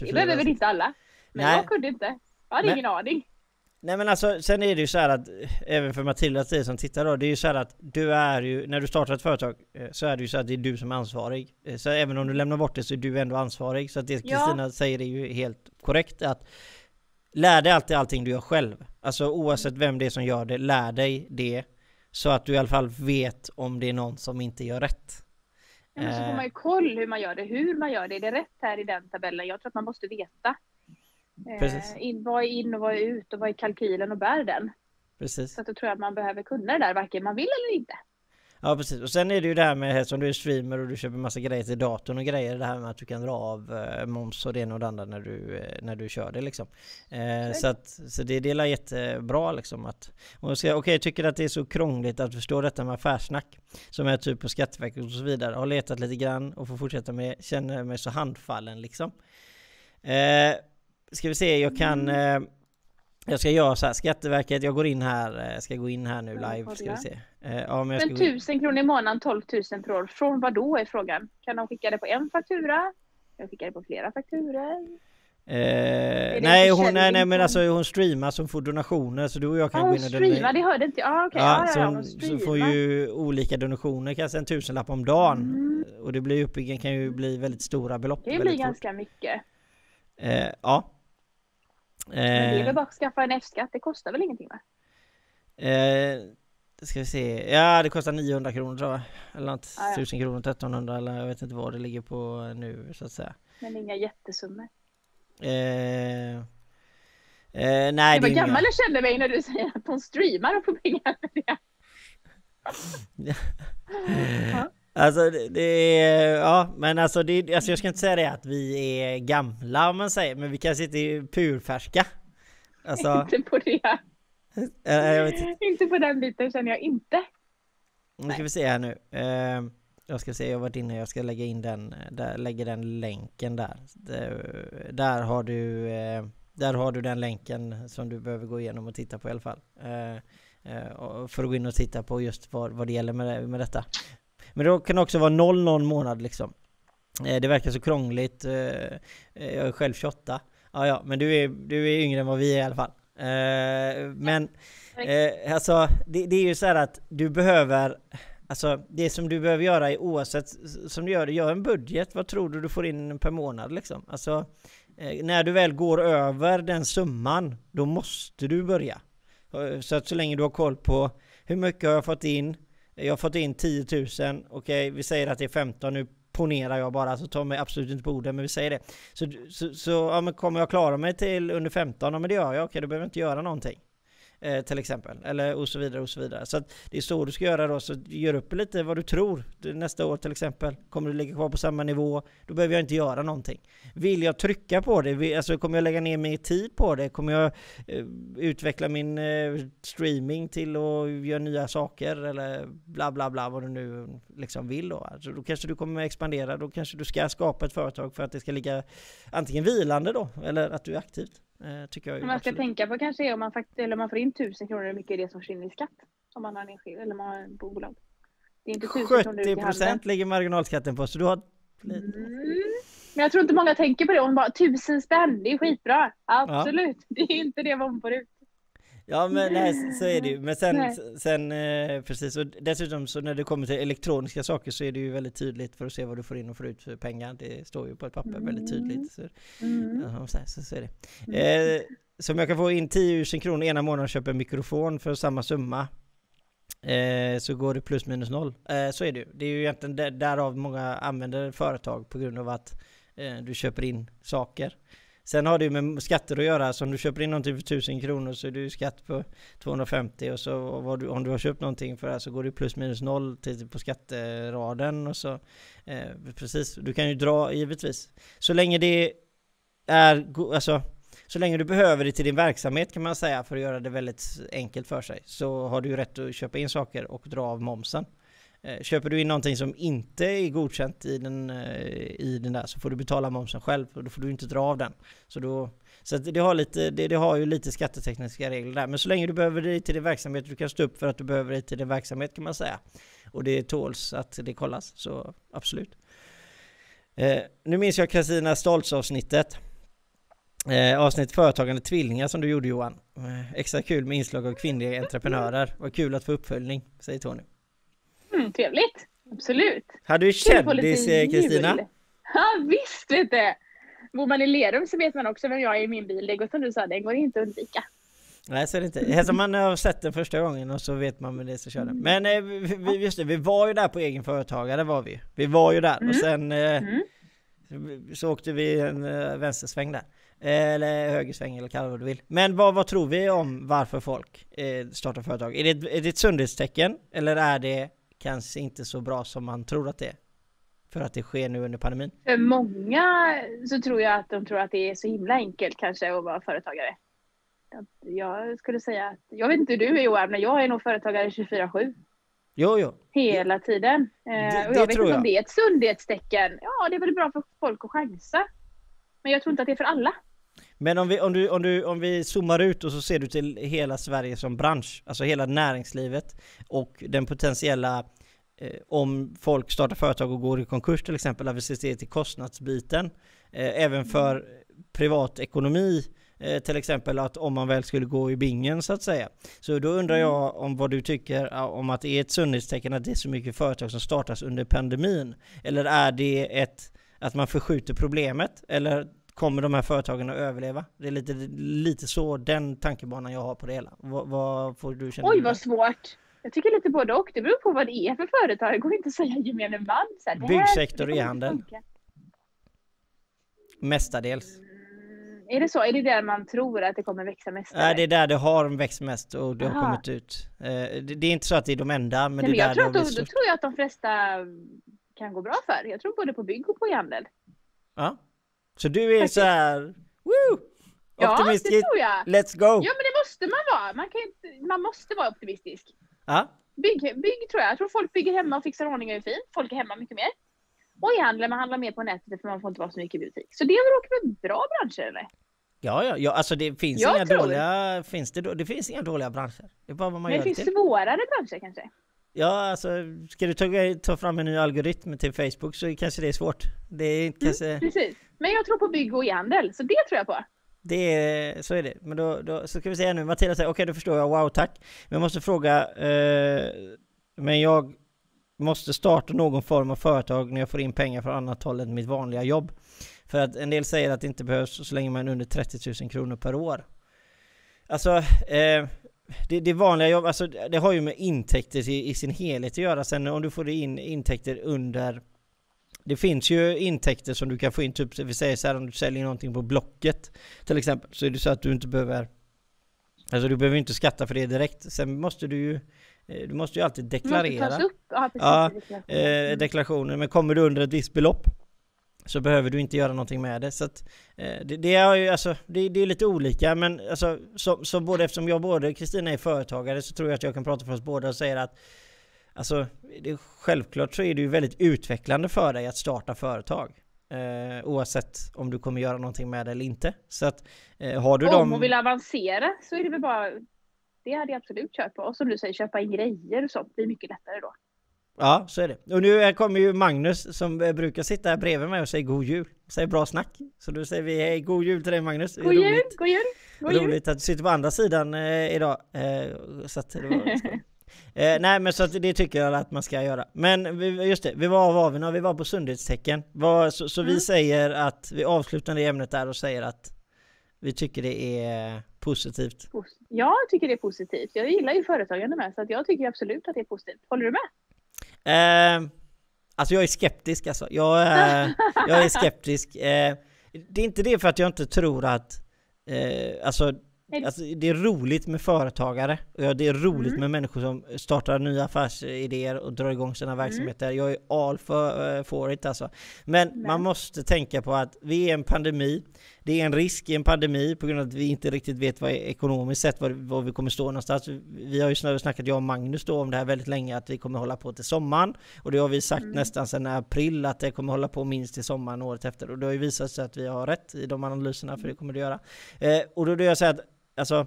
Det behöver väl inte alla. Men nej. jag kunde inte. Jag hade men, ingen aning. Nej men alltså, sen är det ju så att, även för Matilda till som tittar då, det är ju så här att du är ju, när du startar ett företag, eh, så är det ju så att det är du som är ansvarig. Eh, så även om du lämnar bort det så är du ändå ansvarig. Så att det Kristina ja. säger är ju helt korrekt att Lär dig alltid allting du gör själv. Alltså oavsett vem det är som gör det, lär dig det. Så att du i alla fall vet om det är någon som inte gör rätt. Ja, men så får man ju koll hur man gör det, hur man gör det. Är det rätt här i den tabellen? Jag tror att man måste veta. Precis. Eh, in, vad är in och vad är ut och vad är kalkylen och bär den? Precis. Så att då tror jag att man behöver kunna det där, varken man vill eller inte. Ja precis, och sen är det ju det här med som du är streamer och du köper massa grejer till datorn och grejer, det här med att du kan dra av eh, moms och det ena och det andra när du, eh, när du kör det liksom. Eh, så, att, så det, är jättebra liksom att... Okej, okay, jag tycker att det är så krångligt att förstå detta med affärssnack, som är typ på Skatteverket och så vidare, har letat lite grann och får fortsätta med, känner mig så handfallen liksom. Eh, ska vi se, jag kan... Eh, jag ska göra så här, Skatteverket, jag går in här, eh, ska gå in här nu live, ska vi se. Eh, ja, men, men tusen kronor i månaden, 12 000 per år, från vad då är frågan? Kan de skicka det på en faktura? Kan de skicka det på flera fakturor? Eh, nej, hon, nej, nej men alltså hon streamar som får donationer så du och jag kan ah, gå in och donera. streamar, det hörde inte jag. Ah, okay. ja, ja, ja, så, så får ju olika donationer, kanske en tusenlapp om dagen. Mm. Och det blir uppe, kan ju bli väldigt stora belopp. Det blir ganska fort. mycket. Eh, ja. Men det är väl eh. bara att skaffa en F-skatt, det kostar väl ingenting va? Eh, ska vi se, ja det kostar 900 kronor tror jag. Eller något, ah, ja. 1000 kronor, 1300 eller jag vet inte vad det ligger på nu så att säga. Men inga jättesummor? Eh, eh, nej, det var gammal jag kände mig när du säger att hon streamar och får pengar för det. (laughs) ja. Alltså det, är, ja men alltså, det, alltså jag ska inte säga det att vi är gamla om man säger, men vi kanske inte är purfärska. Alltså, (laughs) inte på det. Äh, inte. på den biten känner jag inte. Nu ska vi se här nu. Uh, jag ska se, jag har varit inne, jag ska lägga in den, där, lägga den länken där. där. Där har du, uh, där har du den länken som du behöver gå igenom och titta på i alla fall. Uh, för att gå in och titta på just vad, vad det gäller med, med detta. Men det kan också vara 0 någon månad liksom. Eh, det verkar så krångligt. Eh, eh, jag är själv 28. Ja, ja, men du är, du är yngre än vad vi är i alla fall. Men alltså, det, det är ju så här att du behöver Alltså det som du behöver göra är oavsett som du gör det, gör en budget. Vad tror du du får in per månad liksom? Alltså när du väl går över den summan, då måste du börja. Så att så länge du har koll på hur mycket har jag fått in, jag har fått in 10 000, okej okay, vi säger att det är 15 nu ponerar jag bara, så ta mig absolut inte på orden, men vi säger det. Så, så, så ja, men kommer jag klara mig till under 15? Ja men det gör jag, okej okay, då behöver jag inte göra någonting. Eh, till exempel. Eller och så vidare och så vidare. Så att det är så du ska göra då. Så gör upp lite vad du tror. Nästa år till exempel. Kommer du ligga kvar på samma nivå? Då behöver jag inte göra någonting. Vill jag trycka på det? Alltså kommer jag lägga ner mer tid på det? Kommer jag eh, utveckla min eh, streaming till att göra nya saker? Eller bla bla bla vad du nu liksom vill då. Alltså då kanske du kommer expandera. Då kanske du ska skapa ett företag för att det ska ligga antingen vilande då. Eller att du är aktivt. Eh, tycker jag man ska absolut. tänka på kanske är om man, faktiskt, eller om man får in tusen kronor, hur mycket är det som försvinner i skatt? Om man har en enskild eller man har en bolag. Det är inte 1000 kronor 70 procent ligger marginalskatten på, så du har... Mm. Men jag tror inte många tänker på det. Hon bara 1000 spänn, det är skitbra. Absolut, ja. (laughs) det är inte det man får ut. Ja men nej, så är det ju. Men sen, sen eh, precis, och dessutom så när det kommer till elektroniska saker så är det ju väldigt tydligt för att se vad du får in och får ut för pengar. Det står ju på ett papper mm. väldigt tydligt. Så, mm. ja, så, så, så, är det. Mm. Eh, så om jag kan få in 10 000 kronor ena månaden och köpa en mikrofon för samma summa eh, så går det plus minus noll. Eh, så är det ju. Det är ju egentligen där, därav många använder företag på grund av att eh, du köper in saker. Sen har det ju med skatter att göra, så om du köper in någonting för 1000 kronor så är det ju skatt på 250 och så om du har köpt någonting för det så går det plus minus noll till, på skatteraden och så eh, precis, du kan ju dra givetvis. Så länge det är, alltså så länge du behöver det till din verksamhet kan man säga för att göra det väldigt enkelt för sig så har du ju rätt att köpa in saker och dra av momsen. Eh, köper du in någonting som inte är godkänt i den, eh, i den där så får du betala momsen själv och då får du inte dra av den. Så, då, så det, har lite, det, det, har ju lite skattetekniska regler där. Men så länge du behöver det till din verksamhet, du kan stå upp för att du behöver det till din verksamhet kan man säga. Och det tåls att det kollas, så absolut. Eh, nu minns jag Kristina Stoltz avsnittet. Eh, avsnitt Företagande tvillingar som du gjorde Johan. Eh, extra kul med inslag av kvinnliga entreprenörer. Vad kul att få uppföljning, säger Tony. Mm, trevligt, absolut. Har du kändis eh, Kristina? Ja visst vet du! Bor man i Lerum så vet man också vem jag är i min bil. Det går som du sa, det går inte att undvika. Nej så är det inte. Eftersom man har sett den första gången och så vet man med det så kör den. Men eh, vi, just det, vi var ju där på egen företagare var vi. Vi var ju där mm. och sen eh, mm. så åkte vi en eh, vänstersväng där. Eller högersväng eller kalla vad du vill. Men vad, vad tror vi om varför folk startar företag? Är det, är det ett sundhetstecken? Eller är det kanske inte så bra som man tror att det är. För att det sker nu under pandemin. För många så tror jag att de tror att det är så himla enkelt kanske att vara företagare. Jag skulle säga att, jag vet inte hur du är Johan, men jag är nog företagare 24-7. Jo, jo. Hela tiden. Det, eh, och jag vet inte jag. om det är ett sundhetstecken. Ja, det är väl bra för folk att chansa. Men jag tror inte att det är för alla. Men om vi, om, du, om, du, om vi zoomar ut och så ser du till hela Sverige som bransch, alltså hela näringslivet och den potentiella eh, om folk startar företag och går i konkurs till exempel, att vi ser till kostnadsbiten. Eh, även för privatekonomi eh, till exempel att om man väl skulle gå i bingen så att säga. Så då undrar mm. jag om vad du tycker om att det är ett sundhetstecken att det är så mycket företag som startas under pandemin. Eller är det ett att man förskjuter problemet? Eller kommer de här företagen att överleva? Det är lite, lite så den tankebanan jag har på det hela. Vad, vad får du känna? Oj vad svårt! Jag tycker lite både och. Det beror på vad det är för företag. Det går inte att säga gemene man. Så här, Byggsektor och e-handel. Mestadels. Mm, är det så? Är det där man tror att det kommer växa mest? Nej, det är där det har växt mest och det Aha. har kommit ut. Eh, det är inte så att det är de enda, men Nej, det är men jag där tror att då, då tror jag att de flesta kan gå bra för. Jag tror både på bygg och på e-handel. Ja, så du är så här, woo! Optimistisk. Ja, det tror jag. Let's go! Ja, men det måste man vara. Man, kan inte, man måste vara optimistisk. Ja. Bygg, bygg tror jag. Jag tror folk bygger hemma och fixar ordning och är fint. Folk är hemma mycket mer. Och e-handlar, man handlar mer på nätet för man får inte vara så mycket i butik. Så det är väl bra branscher eller? Ja, ja, ja, alltså det finns jag inga tror. dåliga, finns det, det finns inga dåliga branscher. Det är bara vad man Men gör det finns svårare branscher kanske? Ja, alltså ska du ta, ta fram en ny algoritm till Facebook så kanske det är svårt. Det är mm, kanske... Precis. Men jag tror på bygg och e-handel, så det tror jag på. Det är, så är det. Men då, då så ska vi säga nu, Matilda säger okej okay, då förstår jag, wow tack. Men jag måste fråga, eh, men jag måste starta någon form av företag när jag får in pengar från annat håll än mitt vanliga jobb. För att en del säger att det inte behövs så länge man är under 30 000 kronor per år. Alltså, eh, det, det vanliga jobb, alltså det har ju med intäkter i, i sin helhet att göra. Sen om du får in intäkter under det finns ju intäkter som du kan få in, typ vi säger så här om du säljer någonting på Blocket till exempel, så är det så att du inte behöver Alltså du behöver inte skatta för det direkt. Sen måste du ju eh, du måste ju alltid deklarera. Måste tas upp. Ja, precis, ja eh, deklarationen. Men kommer du under ett visst belopp så behöver du inte göra någonting med det. Så att, eh, det, det, är ju alltså, det, det, är lite olika men alltså, så, så både eftersom jag både Kristina är företagare så tror jag att jag kan prata för oss båda och säga att Alltså, det, självklart så är det ju väldigt utvecklande för dig att starta företag. Eh, oavsett om du kommer göra någonting med det eller inte. Så att, eh, har du om dem... hon vill avancera så är det väl bara, det hade jag absolut kört på. Och som du säger, köpa in grejer och sånt, det är mycket lättare då. Ja, så är det. Och nu kommer ju Magnus som eh, brukar sitta här bredvid mig och säga god jul. Säger bra snack. Så då säger vi hej, god jul till dig Magnus. God jul, god jul, god jul. Roligt att du sitter på andra sidan eh, idag. Eh, så att det var (laughs) eh, nej men så att det tycker jag att man ska göra. Men vi, just det, vi var var vi nu? Vi var på sundhetstecken. Var, så, så mm. vi säger att vi avslutar det ämnet där och säger att vi tycker det är positivt. Jag tycker det är positivt. Jag gillar ju företagande med så att jag tycker absolut att det är positivt. Håller du med? Eh, alltså jag är skeptisk alltså. Jag, eh, (laughs) jag är skeptisk. Eh, det är inte det för att jag inte tror att eh, alltså Alltså, det är roligt med företagare, och det är roligt mm. med människor som startar nya affärsidéer och drar igång sina mm. verksamheter. Mm. Jag är all for, uh, for it alltså. Men Nej. man måste tänka på att vi är i en pandemi. Det är en risk i en pandemi på grund av att vi inte riktigt vet vad ekonomiskt sett var, var vi kommer stå någonstans. Vi har ju snackat, jag och Magnus då, om det här väldigt länge, att vi kommer hålla på till sommaren. Och det har vi sagt mm. nästan sedan april, att det kommer hålla på minst till sommaren året efter. Och det har ju visat sig att vi har rätt i de analyserna, för det kommer det göra. Eh, och då vill jag säga att alltså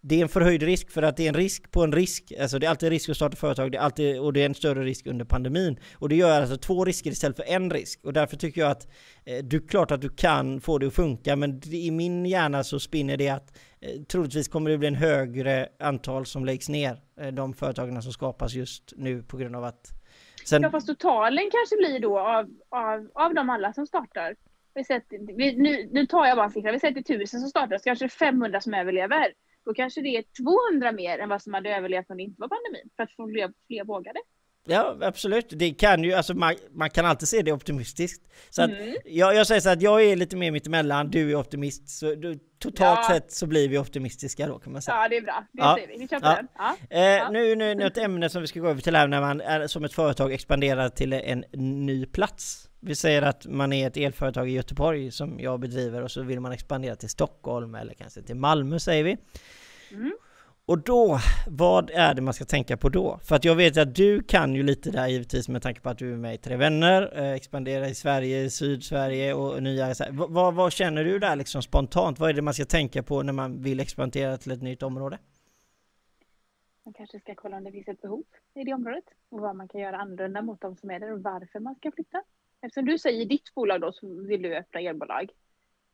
det är en förhöjd risk för att det är en risk på en risk. Alltså det är alltid en risk att starta företag, det är alltid, och det är en större risk under pandemin. Och det gör alltså två risker istället för en risk. Och därför tycker jag att eh, du klart att du kan få det att funka, men i min hjärna så spinner det att eh, troligtvis kommer det bli en högre antal som läggs ner, eh, de företagen som skapas just nu på grund av att Sen... Ja fast totalen kanske blir då av, av, av de alla som startar vi sätter, vi, nu, nu tar jag bara en siffra, vi säger till tusen som startar, så kanske det är 500 som överlever. Då kanske det är 200 mer än vad som hade överlevt om det inte var pandemin, för att få fler, fler vågade. Ja, absolut. Det kan ju, alltså man, man kan alltid se det optimistiskt. Så att, mm. jag, jag säger så att jag är lite mer mittemellan, du är optimist. Så du, totalt ja. sett så blir vi optimistiska då kan man säga. Ja, det är bra. Det ja. säger vi. Vi kör på ja. den. Ja. Eh, nu, nu, nu ett ämne som vi ska gå över till här när man är, som ett företag expanderar till en ny plats. Vi säger att man är ett elföretag i Göteborg som jag bedriver och så vill man expandera till Stockholm eller kanske till Malmö säger vi. Mm. Och då, vad är det man ska tänka på då? För att jag vet att du kan ju lite där givetvis med tanke på att du är med i Tre Vänner, eh, expandera i Sverige, Sydsverige och nya... Vad, vad, känner du där liksom spontant? Vad är det man ska tänka på när man vill expandera till ett nytt område? Man kanske ska kolla om det finns ett behov i det området och vad man kan göra annorlunda mot de som är där och varför man ska flytta. Eftersom du säger ditt bolag då så vill du öppna elbolag.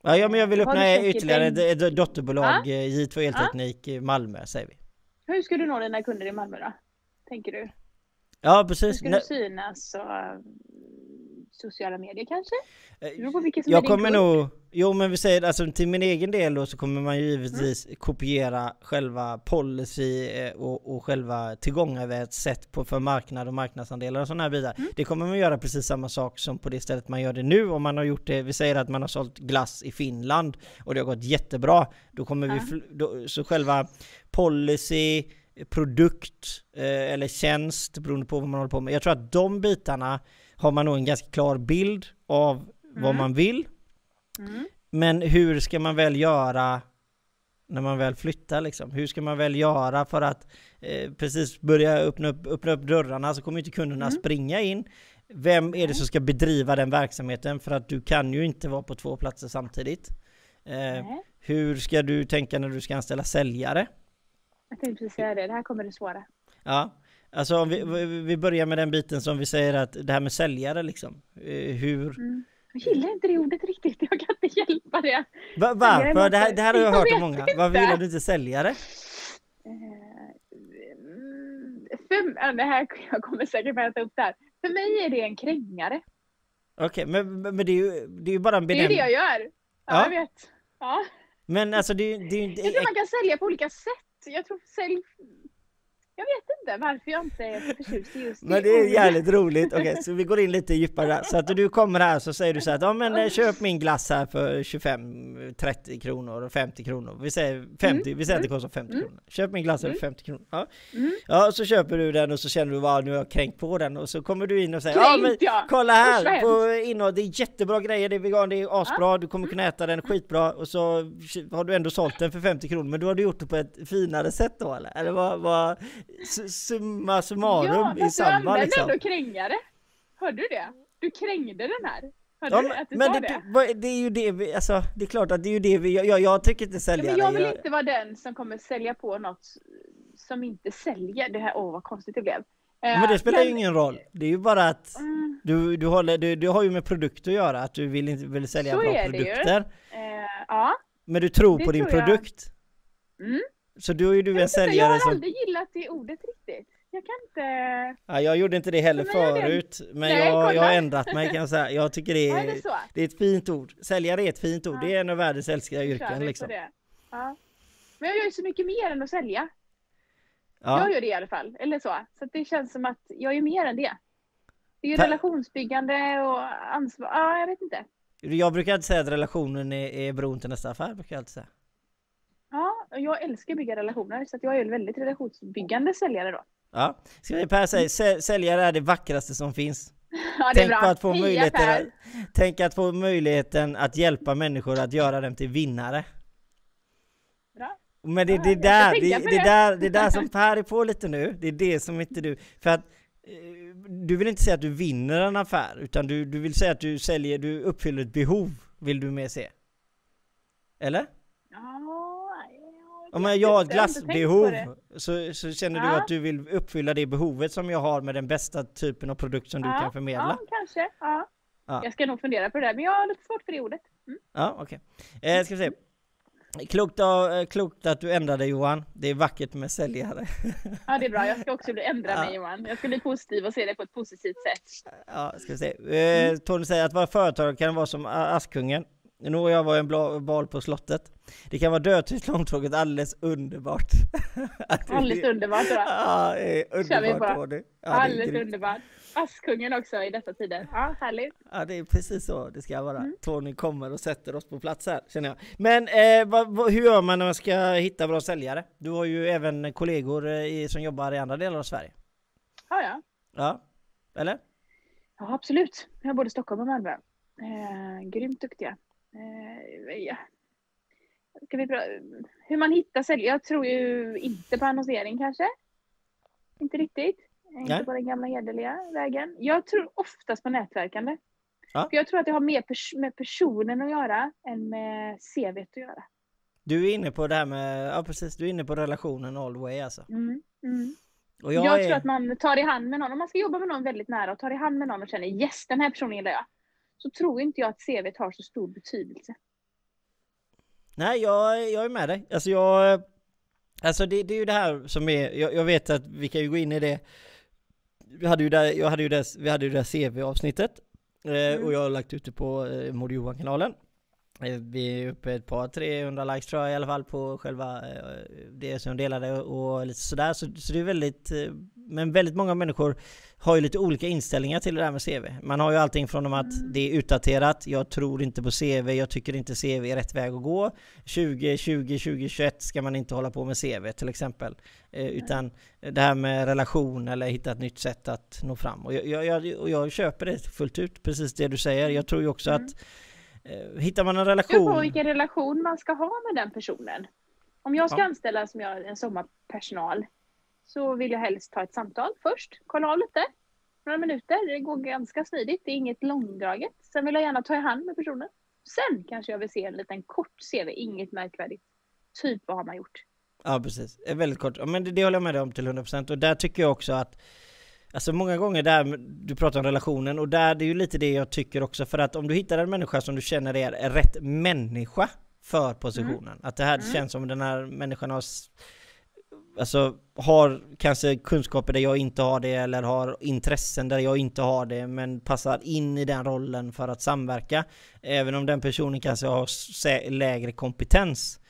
Ja, ja men jag vill öppna ytterligare ett dotterbolag, ah? J2 Elteknik i Malmö säger vi. Hur ska du nå dina kunder i Malmö då? Tänker du? Ja precis. Hur ska du synas och sociala medier kanske? Som jag kommer nog, jo men vi säger alltså till min egen del då så kommer man ju givetvis mm. kopiera själva policy eh, och, och själva tillgångarsätt på för marknad och marknadsandelar och sådana här bitar. Mm. Det kommer man göra precis samma sak som på det stället man gör det nu. Om man har gjort det, vi säger att man har sålt glass i Finland och det har gått jättebra. Då kommer mm. vi, då, så själva policy, produkt eh, eller tjänst beroende på vad man håller på med. Jag tror att de bitarna har man nog en ganska klar bild av mm. vad man vill. Mm. Men hur ska man väl göra när man väl flyttar liksom? Hur ska man väl göra för att eh, precis börja öppna upp, öppna upp dörrarna så kommer inte kunderna mm. springa in. Vem är det som ska bedriva den verksamheten? För att du kan ju inte vara på två platser samtidigt. Eh, hur ska du tänka när du ska anställa säljare? Jag tänkte precis säga det, det här kommer det svåra. Ja, Alltså om vi, vi börjar med den biten som vi säger att det här med säljare liksom. Eh, hur... Mm. Jag gillar inte det ordet riktigt, jag kan inte hjälpa det. Va, varför? Det här, det här har jag, jag hört av många. Inte. Varför gillar du inte säljare? Uh, för, det här, jag kommer säkert att ta upp det här. För mig är det en krängare. Okej, okay, men, men det är ju det är ju bara en benämning. Det är det jag gör. Ja, ja. jag vet. Ja. Men alltså det, det, det, Jag tror man kan sälja på olika sätt. Jag tror sälj jag vet inte varför jag inte är så förtjust i just det. Men det är jävligt roligt. Okej, okay, (laughs) så vi går in lite djupare där. Så att du kommer här så säger du så här att ja men eh, köp min glass här för 25, 30 kronor och 50 kronor. Vi säger 50, mm. vi säger att det kostar 50 mm. kronor. Köp min glass för 50 mm. kronor. Ja. Mm. ja, så köper du den och så känner du vad nu har jag kränkt på den och så kommer du in och säger ja men kolla här på innehåll, det är jättebra grejer, det är vegan, det är asbra, ja. du kommer kunna äta den skitbra och så har du ändå sålt den för 50 kronor men du har du gjort det på ett finare sätt då eller? Eller vad, vad summa summarum ja, i samma liksom. Ja, ändå krängare. Hörde du det? Du krängde den här. Hörde ja, du att du men det, det? det är ju det vi, alltså det är klart att det är ju det vi, jag, jag tycker inte sälja ja, men Jag vill jag... inte vara den som kommer sälja på något som inte säljer. Det här, åh vad konstigt det blev. Men det spelar ju ingen roll. Det är ju bara att Mm, du, du, håller, du, du har ju med produkter att göra, att du vill, inte, vill sälja Så bra är det ju. produkter. eh, ja. Men du tror Det på din tror produkt. Mm. Så då är du en Jag, vet inte, jag säljare har som... aldrig gillat det ordet riktigt. Jag kan inte... Ja, jag gjorde inte det heller Men jag förut, men Nej, jag, jag har ändrat mig kan jag säga. Jag tycker det Ja, är är, det så? det är ett fint ord. Säljare är ett fint ord. Ja. Det är en av världens älskade yrken liksom. Ja. Men jag gör ju så mycket mer än att sälja. Ja. Jag gör det i alla fall. Eller så. Så det känns som att jag är mer än det. Det är ju Ta- relationsbyggande och ansvar. Ja, jag vet inte. Jag brukar alltid säga att relationen är, är bron till nästa affär, brukar jag alltid säga. Ja, jag älskar att bygga relationer. Så att jag är en väldigt relationsbyggande säljare då. Ja. Ska vi Per säga, sä- säljare är det vackraste som finns. (laughs) Ja, Tänk bra. på att få Heja, möjligheten att, tänk att få möjligheten att hjälpa människor att göra dem till vinnare. Bra. Men det, Ja, det, ska där, det, det. där, det där som (laughs) Per är på lite nu, det är det som inte du... För att eh, du vill inte säga att du vinner en affär, utan du, du vill säga att du säljer, du uppfyller ett behov, vill du mer se. Eller? Ja, Om jag har ett jag har på glassbehov så, så känner du Ja. att du vill uppfylla det behovet som jag har med den bästa typen av produkt som du ja, kan förmedla? Ja, kanske. Ja. Ja. Jag ska nog fundera på det där, men jag har lite svårt för det ordet. Mm. Ja, okej. Eh, ska vi se. Klokt, av, eh, klokt att du ändrade Johan. Det är vackert med säljare. Ja, det är bra. Jag ska också bli ändra Ja. mig Johan. Jag ska bli positiv och se det på ett positivt sätt. Ja, ska vi se. Eh, Tony säger att vara företagare kan vara som Askungen. Nu och jag var en bal på slottet. Det kan vara dödtyst, långtråkigt, alldeles underbart. (laughs) Det- Alldeles underbart då. Ja, det underbart. Ja, det är Alldeles grymt. underbart. Askungen också i dessa tider. Ja, härligt. Ja, det är precis så det ska vara. Mm. Tony kommer och sätter oss på plats här, känner jag. Men eh, vad, vad, hur gör man när man ska hitta bra säljare? Du har ju även kollegor eh, i, som jobbar i andra delar av Sverige. Ja, ja. Ja, eller? Ja, absolut. Jag har både Stockholm och Malmö. Eh, grymt duktiga. Eh. Ska vi hur man hittar säljare? Jag tror ju inte på annonsering kanske. Inte riktigt. Eh, Inte Nej. på den gamla hederliga vägen. Jag tror oftast på nätverkande. Ja. För jag tror att det har mer pers- med personen att göra än med CV att göra. Du är inne på det här med, ja precis, du är inne på relationen all the way alltså. Mm. Mm. Och Jag, jag, är, tror att man tar i hand med någon, om man ska jobba med någon väldigt nära och tar i hand med någon och känner yes, den här personen gillar jag. Så tror inte jag att CV har så stor betydelse. Nej, jag, jag är med dig. Alltså jag... Alltså det, det är ju det här som är, jag, jag vet att vi kan ju gå in i det. Vi hade ju det, jag hade ju det, vi hade ju det CV-avsnittet. Eh, Mm. Och jag har lagt ut det på eh, Johan-kanalen. Eh, Vi är uppe ett par 300 likes tror jag i alla fall på själva eh, det som delade och lite sådär. Så, så det är väldigt, eh, men väldigt många människor har ju lite olika inställningar till det där med CV. Man har ju allting från att Mm. det är utdaterat, jag tror inte på CV, jag tycker inte CV är rätt väg att gå. 2020, 2021 ska man inte hålla på med CV till exempel. Utan det här med relation eller hitta ett nytt sätt att nå fram. Och jag, jag, jag, jag köper det fullt ut, precis det du säger. Jag tror ju också Mm. att eh, hittar man en Det beror på relation... vilken relation man ska ha med den personen. Om jag ska Ja. anställa som jag, en sommarpersonal så vill jag helst ta ett samtal först, kolla av lite. Några minuter, det går ganska smidigt, det är inget långdraget. Sen vill jag gärna ta i hand med personen. Sen kanske jag vill se en liten kort CV, inget märkvärdigt. Typ vad har man gjort? Ja precis, Eh, väldigt kort. Men det, det håller jag med dig om till 100% och där tycker jag också att Alltså många gånger där, du pratar om relationen och där det är ju lite det jag tycker också för att om du hittar en människa som du känner är rätt människa för positionen. Att det här Mm. känns som den här människan har Alltså har kanske kunskaper där jag inte har det eller har intressen där jag inte har det men passar in i den rollen för att samverka. Även om den personen kanske har lägre kompetens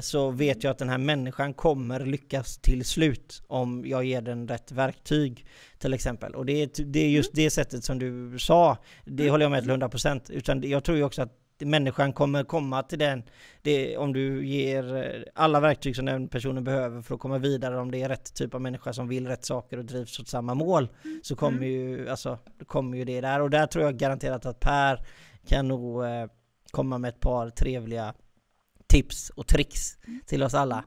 så vet jag att den här människan kommer lyckas till slut om jag ger den rätt verktyg till exempel. Och det är, det är just det sättet som du sa, det håller jag med till 100% utan jag tror ju också att människan kommer komma till den, det, om du ger eh, alla verktyg som den personen behöver för att komma vidare, om det är rätt typ av människa som vill rätt saker och drivs åt samma mål, så kommer ju, alltså, kommer ju det där. Och där tror jag garanterat att Per kan nog eh, komma med ett par trevliga tips och tricks till oss alla.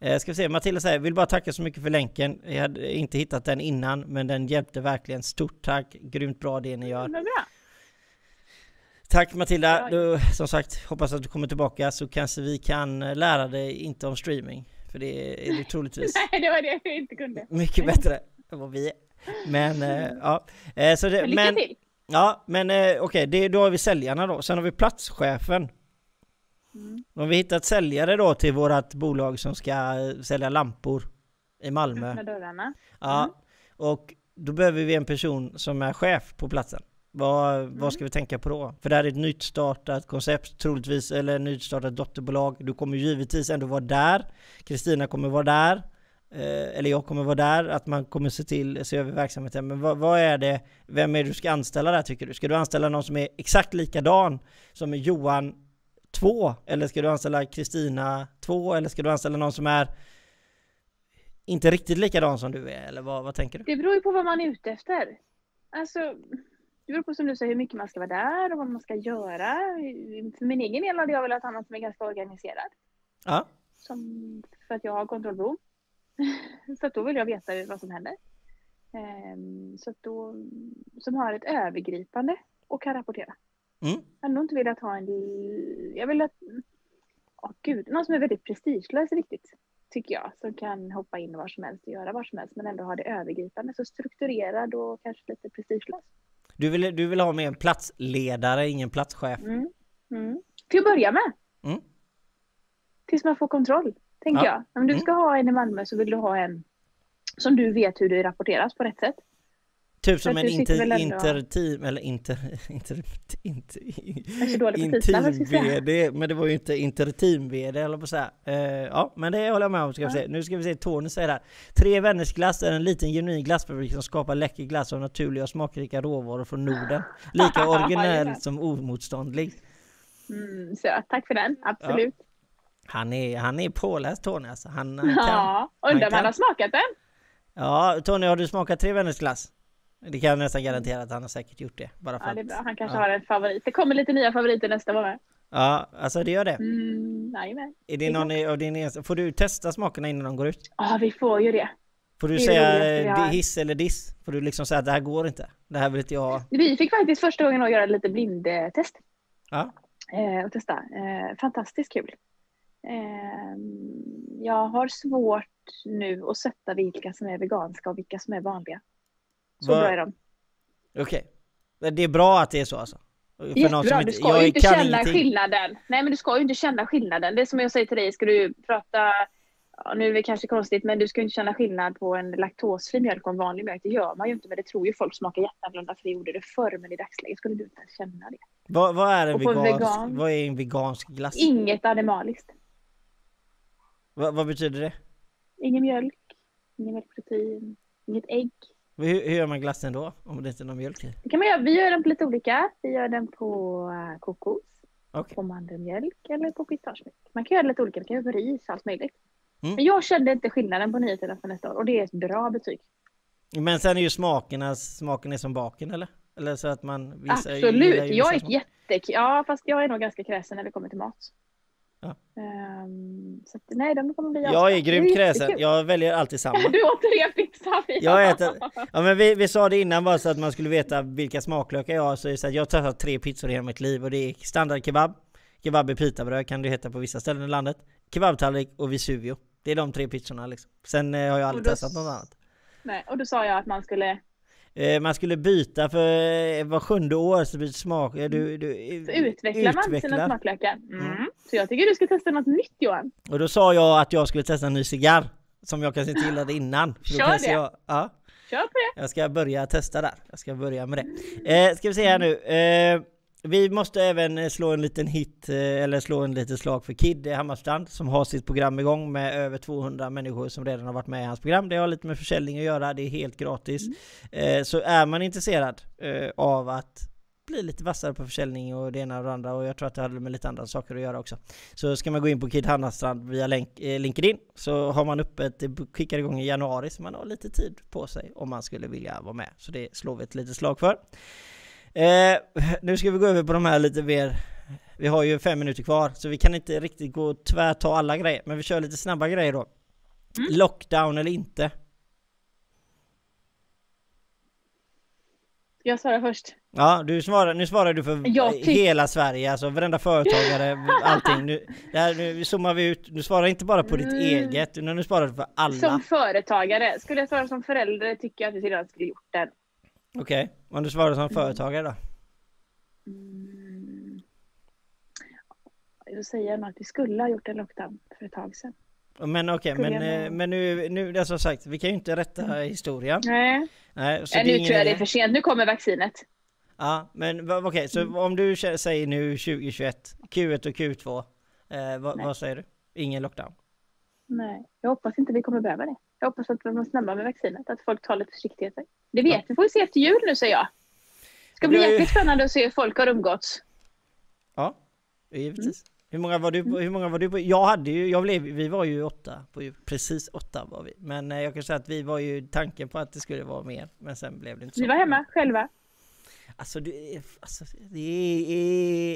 Eh, ska vi se, Matilda säger, vill bara tacka så mycket för länken. Jag hade inte hittat den innan, men den hjälpte verkligen. Stort tack, grymt bra det ni gör. Tack Matilda, du, som sagt hoppas att du kommer tillbaka så kanske vi kan lära dig inte om streaming. För det är du troligtvis (laughs) Nej, det var det jag inte kunde. mycket bättre än vad vi är. Men eh, ja, eh, så det, Men lycka till! ja, men eh, okej, det då har vi säljarna då. Sen har vi platschefen. Mm. Har vi hittat säljare då till vårat bolag som ska eh, sälja lampor i Malmö. Med dörrarna. Ja, Mm. och då behöver vi en person som är chef på platsen. Vad, Mm. vad ska vi tänka på då? För det här är ett nytt startat koncept troligtvis, eller ett nytt startat dotterbolag. Du kommer givetvis ändå vara där. Kristina kommer vara där. Eh, eller jag kommer vara där. Att man kommer se till, se över verksamheten. Men vad, vad är det, vem är det du ska anställa där tycker du? Ska du anställa någon som är exakt likadan som Johan 2? Eller ska du anställa Kristina 2? Eller ska du anställa någon som är inte riktigt likadan som du är? Eller vad, vad tänker du? Det beror ju på vad man är ute efter. Alltså, det beror på som du säger hur mycket man ska vara där och vad man ska göra. För min egen del hade jag velat ha någon som är ganska organiserad. Ja. Som, för att jag har kontrollbehov. (laughs) så att då vill jag veta vad som händer. Ehm, så då, som har ett övergripande och kan rapportera. Mm. Jag hade nog inte velat ha en... Jag vill att... Åh gud, någon som är väldigt prestigelös är viktigt. Tycker jag. Som kan hoppa in var som helst och göra var som helst. Men ändå ha det övergripande. Så strukturerad och kanske lite prestigelös. Du vill, du vill ha med en platsledare, ingen platschef? Mm. Mm. Till att börja med. Mm. Tills man får kontroll. Tänker Ja. jag. Om du Mm. ska ha en i Malmö så vill du ha en som du vet hur det rapporteras på rätt sätt. Typ som en inter, interteam, eller inter, (laughs) inter, inter, säga? Intim-VD, men det var ju inte interteam-VD eller på så här. Eh, ja, men det håller jag med om. Ska vi se. Nu ska vi se, Tony säger här. Tre vänners glass är en liten genuin glassfabrik som skapar läcker glass av naturliga och smakrika råvaror från Norden. Lika (laughs) originell som omotståndlig. Mm, så tack för den, absolut. Han är, han är påläst Tony alltså. Han, han kan. Ja, undrar om han har smakat den? Ja, Tony har du smakat tre vänners glass? Det kan jag nästan garantera att han har säkert gjort det. Bara för Ja, det är bra. Han kanske ja. har en favorit. Det kommer lite nya favoriter nästa månad. Ja, alltså det gör det. Mm, jajamän. Är det någon av din. Får du testa smakerna innan de går ut? Ja, vi får ju det. Får du Det det säga vi eh, hiss eller diss? Får du liksom säga att det här går inte? Det här vill inte jag... Vi fick faktiskt första gången att göra lite blindtest. Ja. Eh, och testa. Eh, fantastiskt kul. Eh, jag har svårt nu att sätta vilka som är veganska och vilka som är vanliga. Så Vad- bra är de. Okej. Det är bra att det är så alltså? Jättebra, du ska ju inte känna ingenting. skillnaden. Nej men du ska ju inte känna skillnaden. Det är som jag säger till dig, ska du prata, ja, nu är det kanske konstigt, men du ska inte känna skillnad på en laktosfri mjölk och en vanlig mjölk. Det gör man ju inte, men det tror ju folk smakar jätteannorlunda för det gjorde det förr, men i dagsläget skulle du inte känna det. Vad, vad är en vegansk... vegan- Vad är en vegansk glass? Inget animaliskt. Vad, vad betyder det? Ingen mjölk, ingen mjölkprotein, inget ägg. Hur, hur gör man glassen då? Om det inte är någon mjölk i? Det kan man göra. Vi gör den på lite olika. Vi gör den på eh, kokos, Okej. på mandelmjölk eller på pistagemjölk. Man kan göra lite olika. Man kan göra på ris, allt möjligt. Mm. Men jag kände inte skillnaden på nyheterna för nästa år och det är ett bra betyg. Men sen är ju smakerna, smaken är som baken eller? Eller så att man... gillar Absolut, jag är smak- jätte... Ja, fast jag är nog ganska kräsen när det kommer till mat. Ja. Ehm, så att, nej, de kommer bli Jag är grymt är kräsen. Jag väljer alltid samma. (laughs) Du åt tre pizzor! Jag äter... Ja men vi, vi sa det innan bara så att man skulle veta vilka smaklökar jag har. Så så att jag har testat tre pizzor i hela mitt liv och det är standard kebab, i pitabröd kan det heta på vissa ställen i landet, kebabtallrik och Vesuvio. Det är de tre pizzorna liksom. Sen eh, har jag aldrig då- testat något annat. Nej, och då sa jag att man skulle Eh, man skulle byta för eh, var sjunde år så byter smak. Eh, Du, du, så utvecklar man sina smaklökar. Mm. Mm. Så jag tycker du ska testa något nytt Johan. Och då sa jag att jag skulle testa en ny cigarr. Som jag kanske inte gillade innan. Kör det. Jag, ja, Kör på det! jag ska börja testa där. Jag ska börja med det. Eh, ska vi se här nu. Eh, vi måste även eh, slå en liten hit, eh, eller slå en liten slag för Kid Hammarstrand som har sitt program igång med över 200 människor som redan har varit med i hans program. Det har lite med försäljning att göra, det är helt gratis. Eh, så är man intresserad av att bli lite vassare på försäljning och det ena och det andra och jag tror att det hade med lite andra saker att göra också. Så ska man gå in på Kid Hammarstrand via länk, LinkedIn så har man öppet, det skickar igång i januari så man har lite tid på sig om man skulle vilja vara med. Så det slår vi ett litet slag för. Eh, nu ska vi gå över på de här lite mer vi har ju fem minuter kvar så vi kan inte riktigt gå och tvärta alla grejer men vi kör lite snabba grejer då. Mm. Lockdown eller inte? Jag svarar först. Ja, du svarar, nu svarar du för tyck- hela Sverige, alltså varenda företagare, (laughs) allting. Nu, här, nu zoomar vi ut, du svarar inte bara på ditt Mm. eget, utan nu svarar du för alla. Som företagare. Skulle jag svara som förälder tycker jag att vi redan skulle gjort den. Okej, om du svarar som företagare då? Mm. Då säger jag nog att vi skulle ha gjort en lockdown för ett tag sedan. Men okej, Skulle men, jag eh, men nu, nu, som sagt, vi kan ju inte rätta historien. Nej, Nej, så äh, nu tror jag det är för sent. Nu kommer vaccinet. Ja, men okej, så Mm. om du säger nu 2021, Q1 och Q2, eh, vad, vad säger du? Ingen lockdown? Nej, jag hoppas inte vi kommer behöva det. Jag hoppas att de är snabba med vaccinet, att folk tar lite försiktigheter. Det vet vi, får vi se efter jul nu säger jag. Ska bli Det ju- jäkligt spännande att se hur folk har umgåtts. Ja, givetvis. Mm. Hur många var du på? Hur många var du på? Jag hade ju, jag blev, vi var ju åtta, på, ju- precis åtta var vi. Men eh, jag kan säga att vi var ju tanken på att det skulle vara mer, men sen blev det inte så. Vi var hemma själva. Alltså, det är, alltså, det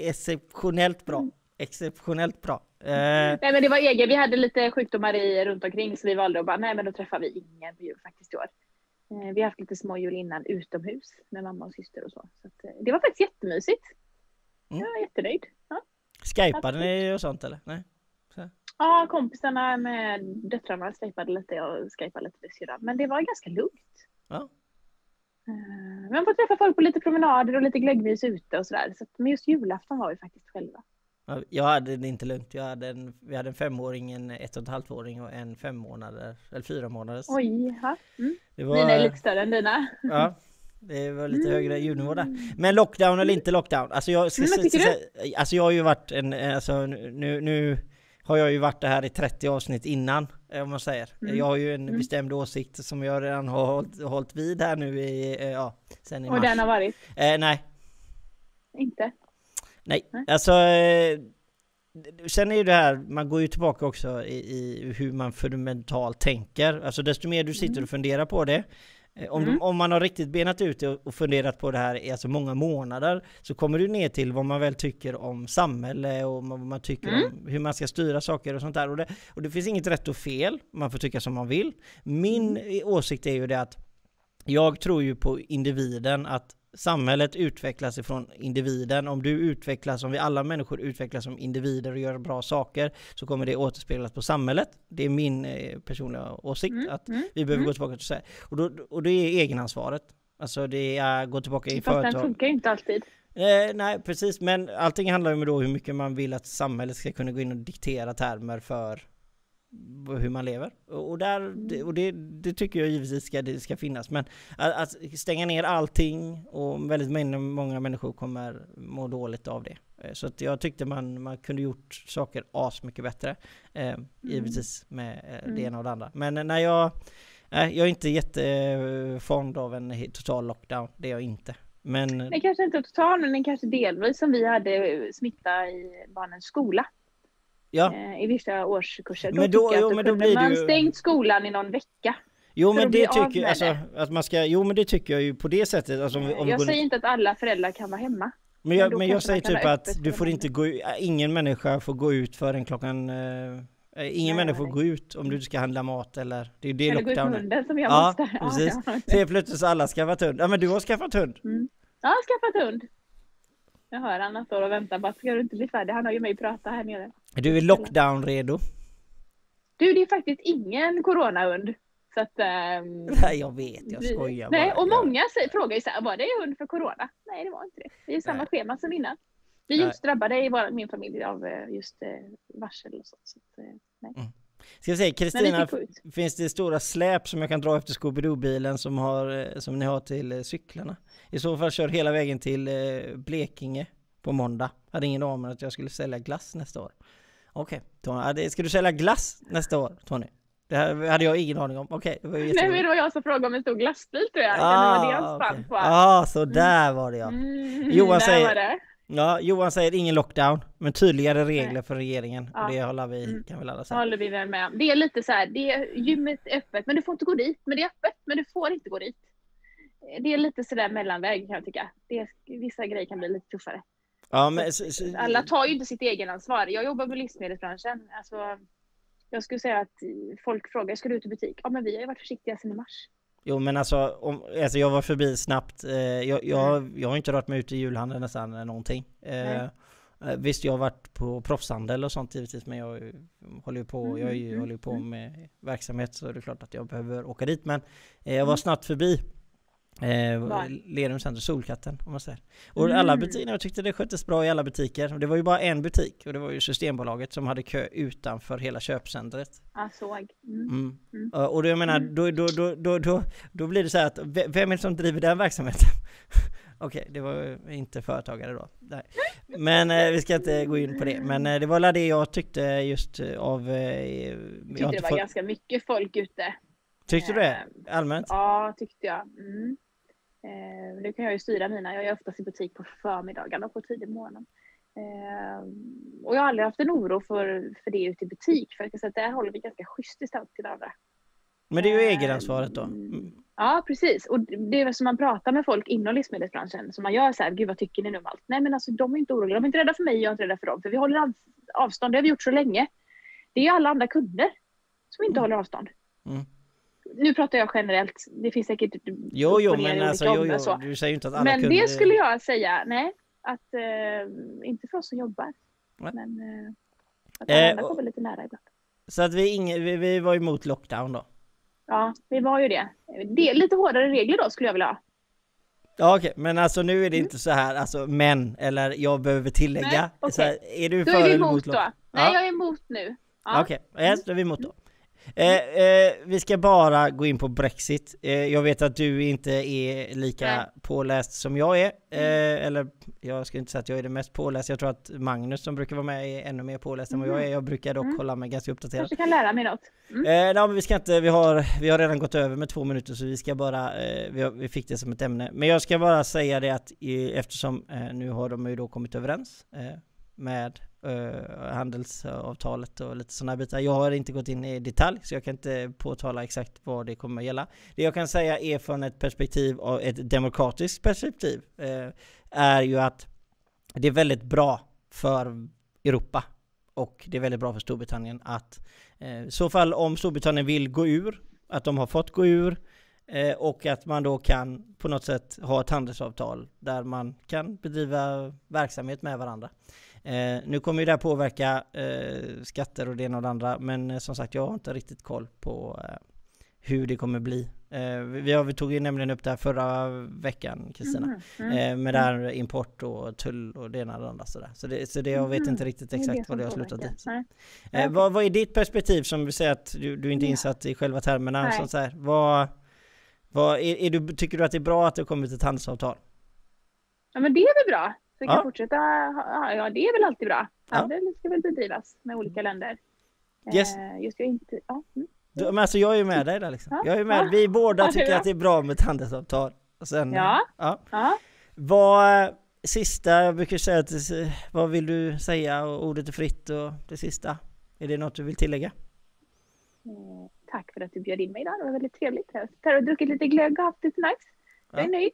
är exceptionellt bra. Mm. Exceptionellt bra. Eh, Nej men det var egen, vi hade lite sjukdomar i, runt omkring så vi valde att bara, nej men då träffar vi ingen på jul faktiskt i år. Eh, Vi har haft lite små jul innan utomhus med mamma och syster och så. så att, eh, det var faktiskt jättemysigt. Mm. Jag var jättenöjd. Ja. Skypade ni och sånt eller? Nej? ja, kompisarna med döttrarna skypade lite och skypade lite med syrran. Men det var ganska lugnt. Ja. Eh, Man får träffa folk på lite promenader och lite glöggmys ute och sådär. Så men just julafton var vi faktiskt själva. Ja, Jag hade det inte lugnt. Jag hade en, vi hade en femåring, en ett och ett halvt åring och en fem månader, eller fyra månaders. Oj, ja. Mm. Det var, Mina är lite större än dina. Ja, det var lite högre ljudnivå där. Men lockdown eller inte lockdown? Alltså jag, ska, Mm, tycker säga- alltså jag har ju varit en, alltså nu, nu har jag ju varit det här i 30 avsnitt innan, eh, om man säger. Mm. Jag har ju en Mm. bestämd åsikt som jag redan har hållit, hållit vid här nu i, eh, ja, sen i Och mars. den har varit? Eh, nej, Inte? Nej. Nej. Alltså, eh, sen är ju det här, man går ju tillbaka också i, i hur man fundamentalt tänker. Alltså desto mer du sitter Mm. och funderar på det, eh, om, Mm. du, om man har riktigt benat ut det och funderat på det här i alltså många månader, så kommer du ner till vad man väl tycker om samhälle och vad man tycker Mm. om hur man ska styra saker och sånt där. Och det, och det finns inget rätt och fel, man får tycka som man vill. Min Mm. åsikt är ju det att jag tror ju på individen, att samhället utvecklas ifrån individen. Om du utvecklas, om vi alla människor utvecklas som individer och gör bra saker, så kommer det återspeglas på samhället. Det är min eh, personliga åsikt, Mm, att mm, vi behöver mm. gå tillbaka till så här. Och, då, och det är egenansvaret. Alltså det är gå tillbaka i Fast den företag. funkar inte alltid. Eh, nej, precis. Men allting handlar ju om då hur mycket man vill att samhället ska kunna gå in och diktera termer för hur man lever. Och, där, det, och det, det tycker jag givetvis ska, det ska finnas. Men att, att stänga ner allting och väldigt många, människor kommer må dåligt av det. Eh, Så att jag tyckte man, man kunde gjort saker as mycket bättre. Eh, givetvis med eh, det Mm. ena och det andra. Men när jag... Nej, jag är inte jättefond av en total lockdown. Det är jag inte. Men... Det kanske inte total, men kanske delvis som vi hade smitta i barnens skola. Ja, Eh, I vissa årskurser. Men då, tycker jag jo, att då men då kunde man ju- stängt skolan i någon vecka. Jo men det tycker jag, alltså, det. att man ska, jo men det tycker jag ju på det sättet, alltså, om om jag går, säger inte att alla föräldrar kan vara hemma. men jag, då men jag säger typ att du får inte gå ut, ingen människa får gå ut förrän klockan, eh, ingen Nej, människa får gå ut om du ska handla mat eller, det är det Eller gå ut med lockdown hunden som jag Ja, måste. (laughs) precis. Ja, Så helt plötsligt så alla skaffat hund, ja men du har skaffat hund? ja. ja, skaffat hund. Jag hör han står och väntar att ska du inte bli färdig? Han har ju mig prata här nere. Du är lockdown redo? Du, det är faktiskt ingen coronahund. Så att... ehm, Nej jag vet, jag skojar Nej, bara. och Jag- många säger, frågar ju så här, var det hund för corona? Nej, det var inte det. Det är ju samma Nej. schema som innan. Vi Nej. just drabbade i vår, min familj av eh, just eh, varsel och sånt. Så att, eh, nej. Ska jag säga, Kristina, finns det stora släp som jag kan dra efter Scooby-Doo-bilen som, har, eh, som ni har till cyklarna? I så fall kör hela vägen till eh, Blekinge på måndag. Hade ingen aning om att jag skulle sälja glass nästa år. Okej, det- Ska du sälja glass nästa år, Tony? Det hade jag ingen aning om. Okej, det var ju (laughs) Nej, men det var jag som frågade om en stor glassbil tror jag. Ah, det var det han Ah, på. Så där var det ja. Mm, Johan säger- det. Ja, Johan säger ingen lockdown, men tydligare regler Nej. för regeringen. Ja. Och det håller vi, Mm. kan väl alla Det säga. håller vi väl med om. Det är lite så här, det är, gymmet är öppet men du får inte gå dit. Men det är öppet men du får inte gå dit. Det är lite sådär mellanväg kan jag tycka. Det vissa grejer kan bli lite tuffare. Ja, men, så, så, Alla tar ju inte sitt egen ansvar. Jag jobbar med livsmedelsbranschen. Alltså, jag skulle säga att folk frågar, ska du ut i butik? Ja men vi har ju varit försiktiga sedan i mars. Jo men alltså, om, alltså jag var förbi snabbt. Eh, jag, jag, Mm. jag har inte rört mig ut i julhandeln nästan någonting. Eh, eh, visst jag har varit på proffshandel och sånt givetvis men jag håller ju på, Mm, jag ju- mm, håller på mm. med verksamhet så det är klart att jag behöver åka dit men eh, jag var snabbt förbi Eh? Lerum Center, Solkatten om man säger. Och alla Mm. butiker, jag tyckte det sköttes bra i alla butiker. Det var ju bara en butik och det var ju Systembolaget som hade kö utanför hela köpcentret. Jag såg. Mm. Mm. Mm. Och då, jag menar, Mm. då, då, då, då, då, då blir det så här att ve- vem är det som driver den verksamheten? (laughs) Okej, det var inte företagare då. Nej. Men eh, vi ska inte gå in på det. Men eh, det var väl det jag tyckte just eh, av... Eh, Tyckte det var fått- ganska mycket folk ute. Tyckte du det? Eh, Allmänt? Ja, tyckte jag. Mm. Eh, nu kan jag ju styra mina. Jag är oftast i butik på förmiddagarna och på tidig morgon. Eh, och jag har aldrig haft en oro för, för det ute i butik. För jag kan säga att där håller vi ganska schysst distans till varandra. Men det är ju eh, egenansvaret då. Mm. Ja, precis. Och det är som man pratar med folk inom livsmedelsbranschen. Så man gör så här, gud vad tycker ni nu om allt? Nej men alltså de är inte oroliga. De är inte rädda för mig, jag är inte rädda för dem. För vi håller av- avstånd, det har vi gjort så länge. Det är alla andra kunder som inte Mm. håller avstånd. Mm. Nu pratar jag generellt. Det finns säkert Jo, jo, men alltså, jo, jo, så. du säger ju inte att alla Men kunder... det skulle jag säga, nej. Att, eh, inte för oss som jobbar. Nej. Men eh, att Eh, alla och- kommer lite nära ibland. Så att vi, ingen, vi, vi var emot lockdown då? Ja, vi var ju det. det lite hårdare regler då skulle jag vilja ha. Ja okej, men alltså nu är det inte så här, alltså men, eller jag behöver tillägga. Nej, okej. så här, är du Då för är vi emot emot då. Nej, Ja. jag är emot nu. Ja. Okej, yes, då är vi emot då. Eh, eh, vi ska bara gå in på Brexit. Eh, jag vet att du inte är lika Nej. påläst som jag är. Eh, eller jag ska inte säga att jag är det mest påläst. Jag tror att Magnus som brukar vara med är ännu mer påläst än vad jag är. Jag brukar dock Mm. hålla mig ganska uppdaterad. Kanske kan lära mig något. Mm. Eh, nej, men vi ska inte, vi har, vi har redan gått över med två minuter så vi ska bara, vi, har, vi fick det som ett ämne. Men jag ska bara säga det att eftersom nu har de ju då kommit överens med eh, handelsavtalet och lite sådana bitar. Jag har inte gått in i detalj så jag kan inte påtala exakt vad det kommer att gälla. Det jag kan säga är från ett perspektiv av ett demokratiskt perspektiv eh, är ju att det är väldigt bra för Europa och det är väldigt bra för Storbritannien att eh, i så fall om Storbritannien vill gå ur, att de har fått gå ur eh, och att man då kan på något sätt ha ett handelsavtal där man kan bedriva verksamhet med varandra. Eh, nu kommer ju det här påverka eh, skatter och det ena och det andra men eh, som sagt jag har inte riktigt koll på eh, hur det kommer bli. Eh, vi, har, vi tog ju nämligen upp det här förra veckan Kristina. Mm. Mm. Med där import och tull och det ena och det andra sådär. Så det, så det jag vet Mhm. inte riktigt Det det exakt som vad det har slutat i. Okej. vad, vad är ditt perspektiv som vi säger att du, du är inte är insatt i själva termerna? Nej. Så så här, vad, vad, är, är du, tycker du att det är bra att det har kommit ett handelsavtal? Ja, men det är väl bra. Så vi kan Ja. fortsätta. Ja, det är väl alltid bra. Ja. Handel ska väl bedrivas med olika länder. Yes. Eh, just jag inte. Ja. Mm. Du, men alltså jag är ju med dig där liksom. Ja. Jag är med. Ja. Vi båda Ja, tycker att det är bra med ett handelsavtal. Och sen, Ja. ja. Ja. Vad, sista, jag brukar säga att, det- vad vill du säga? Och ordet är fritt och det sista. Är det något du vill tillägga? Eh, tack för att du bjöd in mig idag. Det var väldigt trevligt. Jag har druckit lite glögg och haft lite nice. Jag är Ja. nöjd.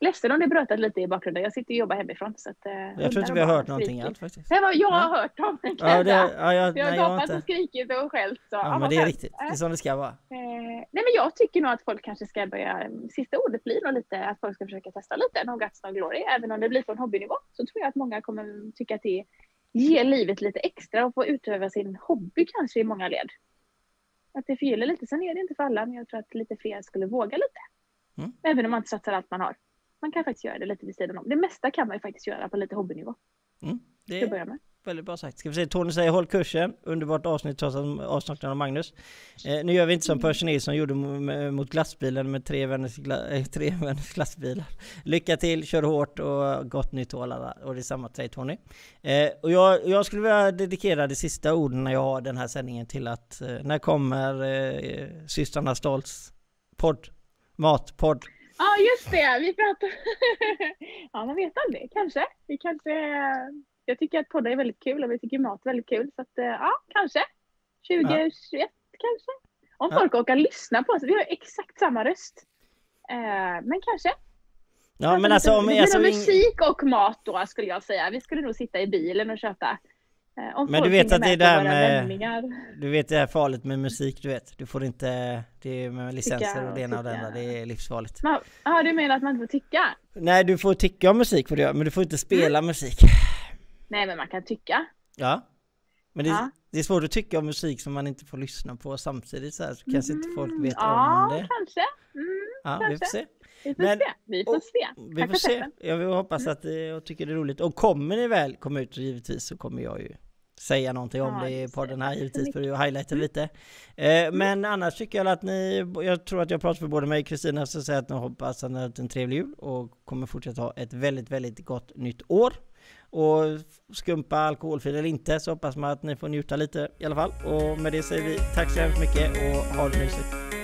Ledsen om det brötat lite i bakgrunden. Jag sitter och jobbar hemifrån. Så att, eh, Jag tror inte vi har hört någonting alls faktiskt. Var jag Ja. har hört om det. Ja, det, ja, jag, jag nej, har gapat inte. och skrikit och skällt. Så, Ja, men det är skönt. riktigt. Det är som det ska vara. Eh, nej men jag tycker nog att folk kanske ska börja, sista ordet blir nog lite att folk ska försöka testa lite No Guts No Glory. Även om det blir på en hobbynivå så tror jag att många kommer tycka att det ger livet lite extra och få utöva sin hobby kanske i många led. Att det förgyller lite. Sen är det inte för alla men jag tror att lite fler skulle våga lite. Mm. Även om man inte satsar allt man har. Man kan faktiskt göra det lite vid sidan om. Det mesta kan man ju faktiskt göra på lite hobbynivå. Mm, det är börja med. väldigt bra sagt. Ska vi se, Tony säger håll kursen. Underbart avsnitt trots avsnackat av Magnus. Eh, nu gör vi inte som Percy Nilsson gjorde mo- mot glassbilen med tre vänners, gla, eh, (laughs) tre vänners glassbilar. Lycka till, kör hårt och gott nytt år alla. Och det är samma till dig Tony. Eh, och jag, jag skulle vilja dedikera de sista orden när jag har den här sändningen till att eh, när kommer eh, systrarna Stolts podd? Matpodd? Ja, just det. Vi pratar... (laughs) ja, man vet aldrig. Kanske. Vi kanske... Jag tycker att poddar är väldigt kul och vi tycker mat är väldigt kul. Så att, eh, ja, kanske. 2021 kanske. Om Ja. folk orkar lyssna på oss. Vi har exakt samma röst. Eh, men kanske. Ja men alltså om... det blir Alltså, musik och mat då skulle jag säga. Vi skulle nog sitta i bilen och köta Eh, Om Men du vet att det är det här med- vändningar. Du vet det är farligt med musik, du vet. Du får inte... Det är med licenser Tycka och det ena och det andra. Det är livsfarligt. Man- Ja, du menar att man inte får tycka? Nej, du får tycka om musik får du göra, men du får inte spela Mm. musik. Nej, men man kan tycka. Ja. Men det, Ja. det är svårt att tycka om musik som man inte får lyssna på samtidigt så, här, så kanske inte folk vet Mm, ja, om det. kanske. Mm, Ja, vi får kanske. se. vi får Men- se. Vi får och- se. Vi får se. Jag hoppas att eh, jag tycker det är roligt. Och kommer ni väl komma ut givetvis så kommer jag ju säga någonting om Ja, det i podden här givetvis för att highlighta lite. Eh, men annars tycker jag att ni, jag tror att jag pratar för både mig och Kristina så säger att ni hoppas att ni har haft en trevlig jul och kommer fortsätta ha ett väldigt, väldigt gott nytt år. Och skumpa alkoholfri eller inte så hoppas man att ni får njuta lite i alla fall. Och med det säger vi tack så hemskt mycket och ha det mysigt.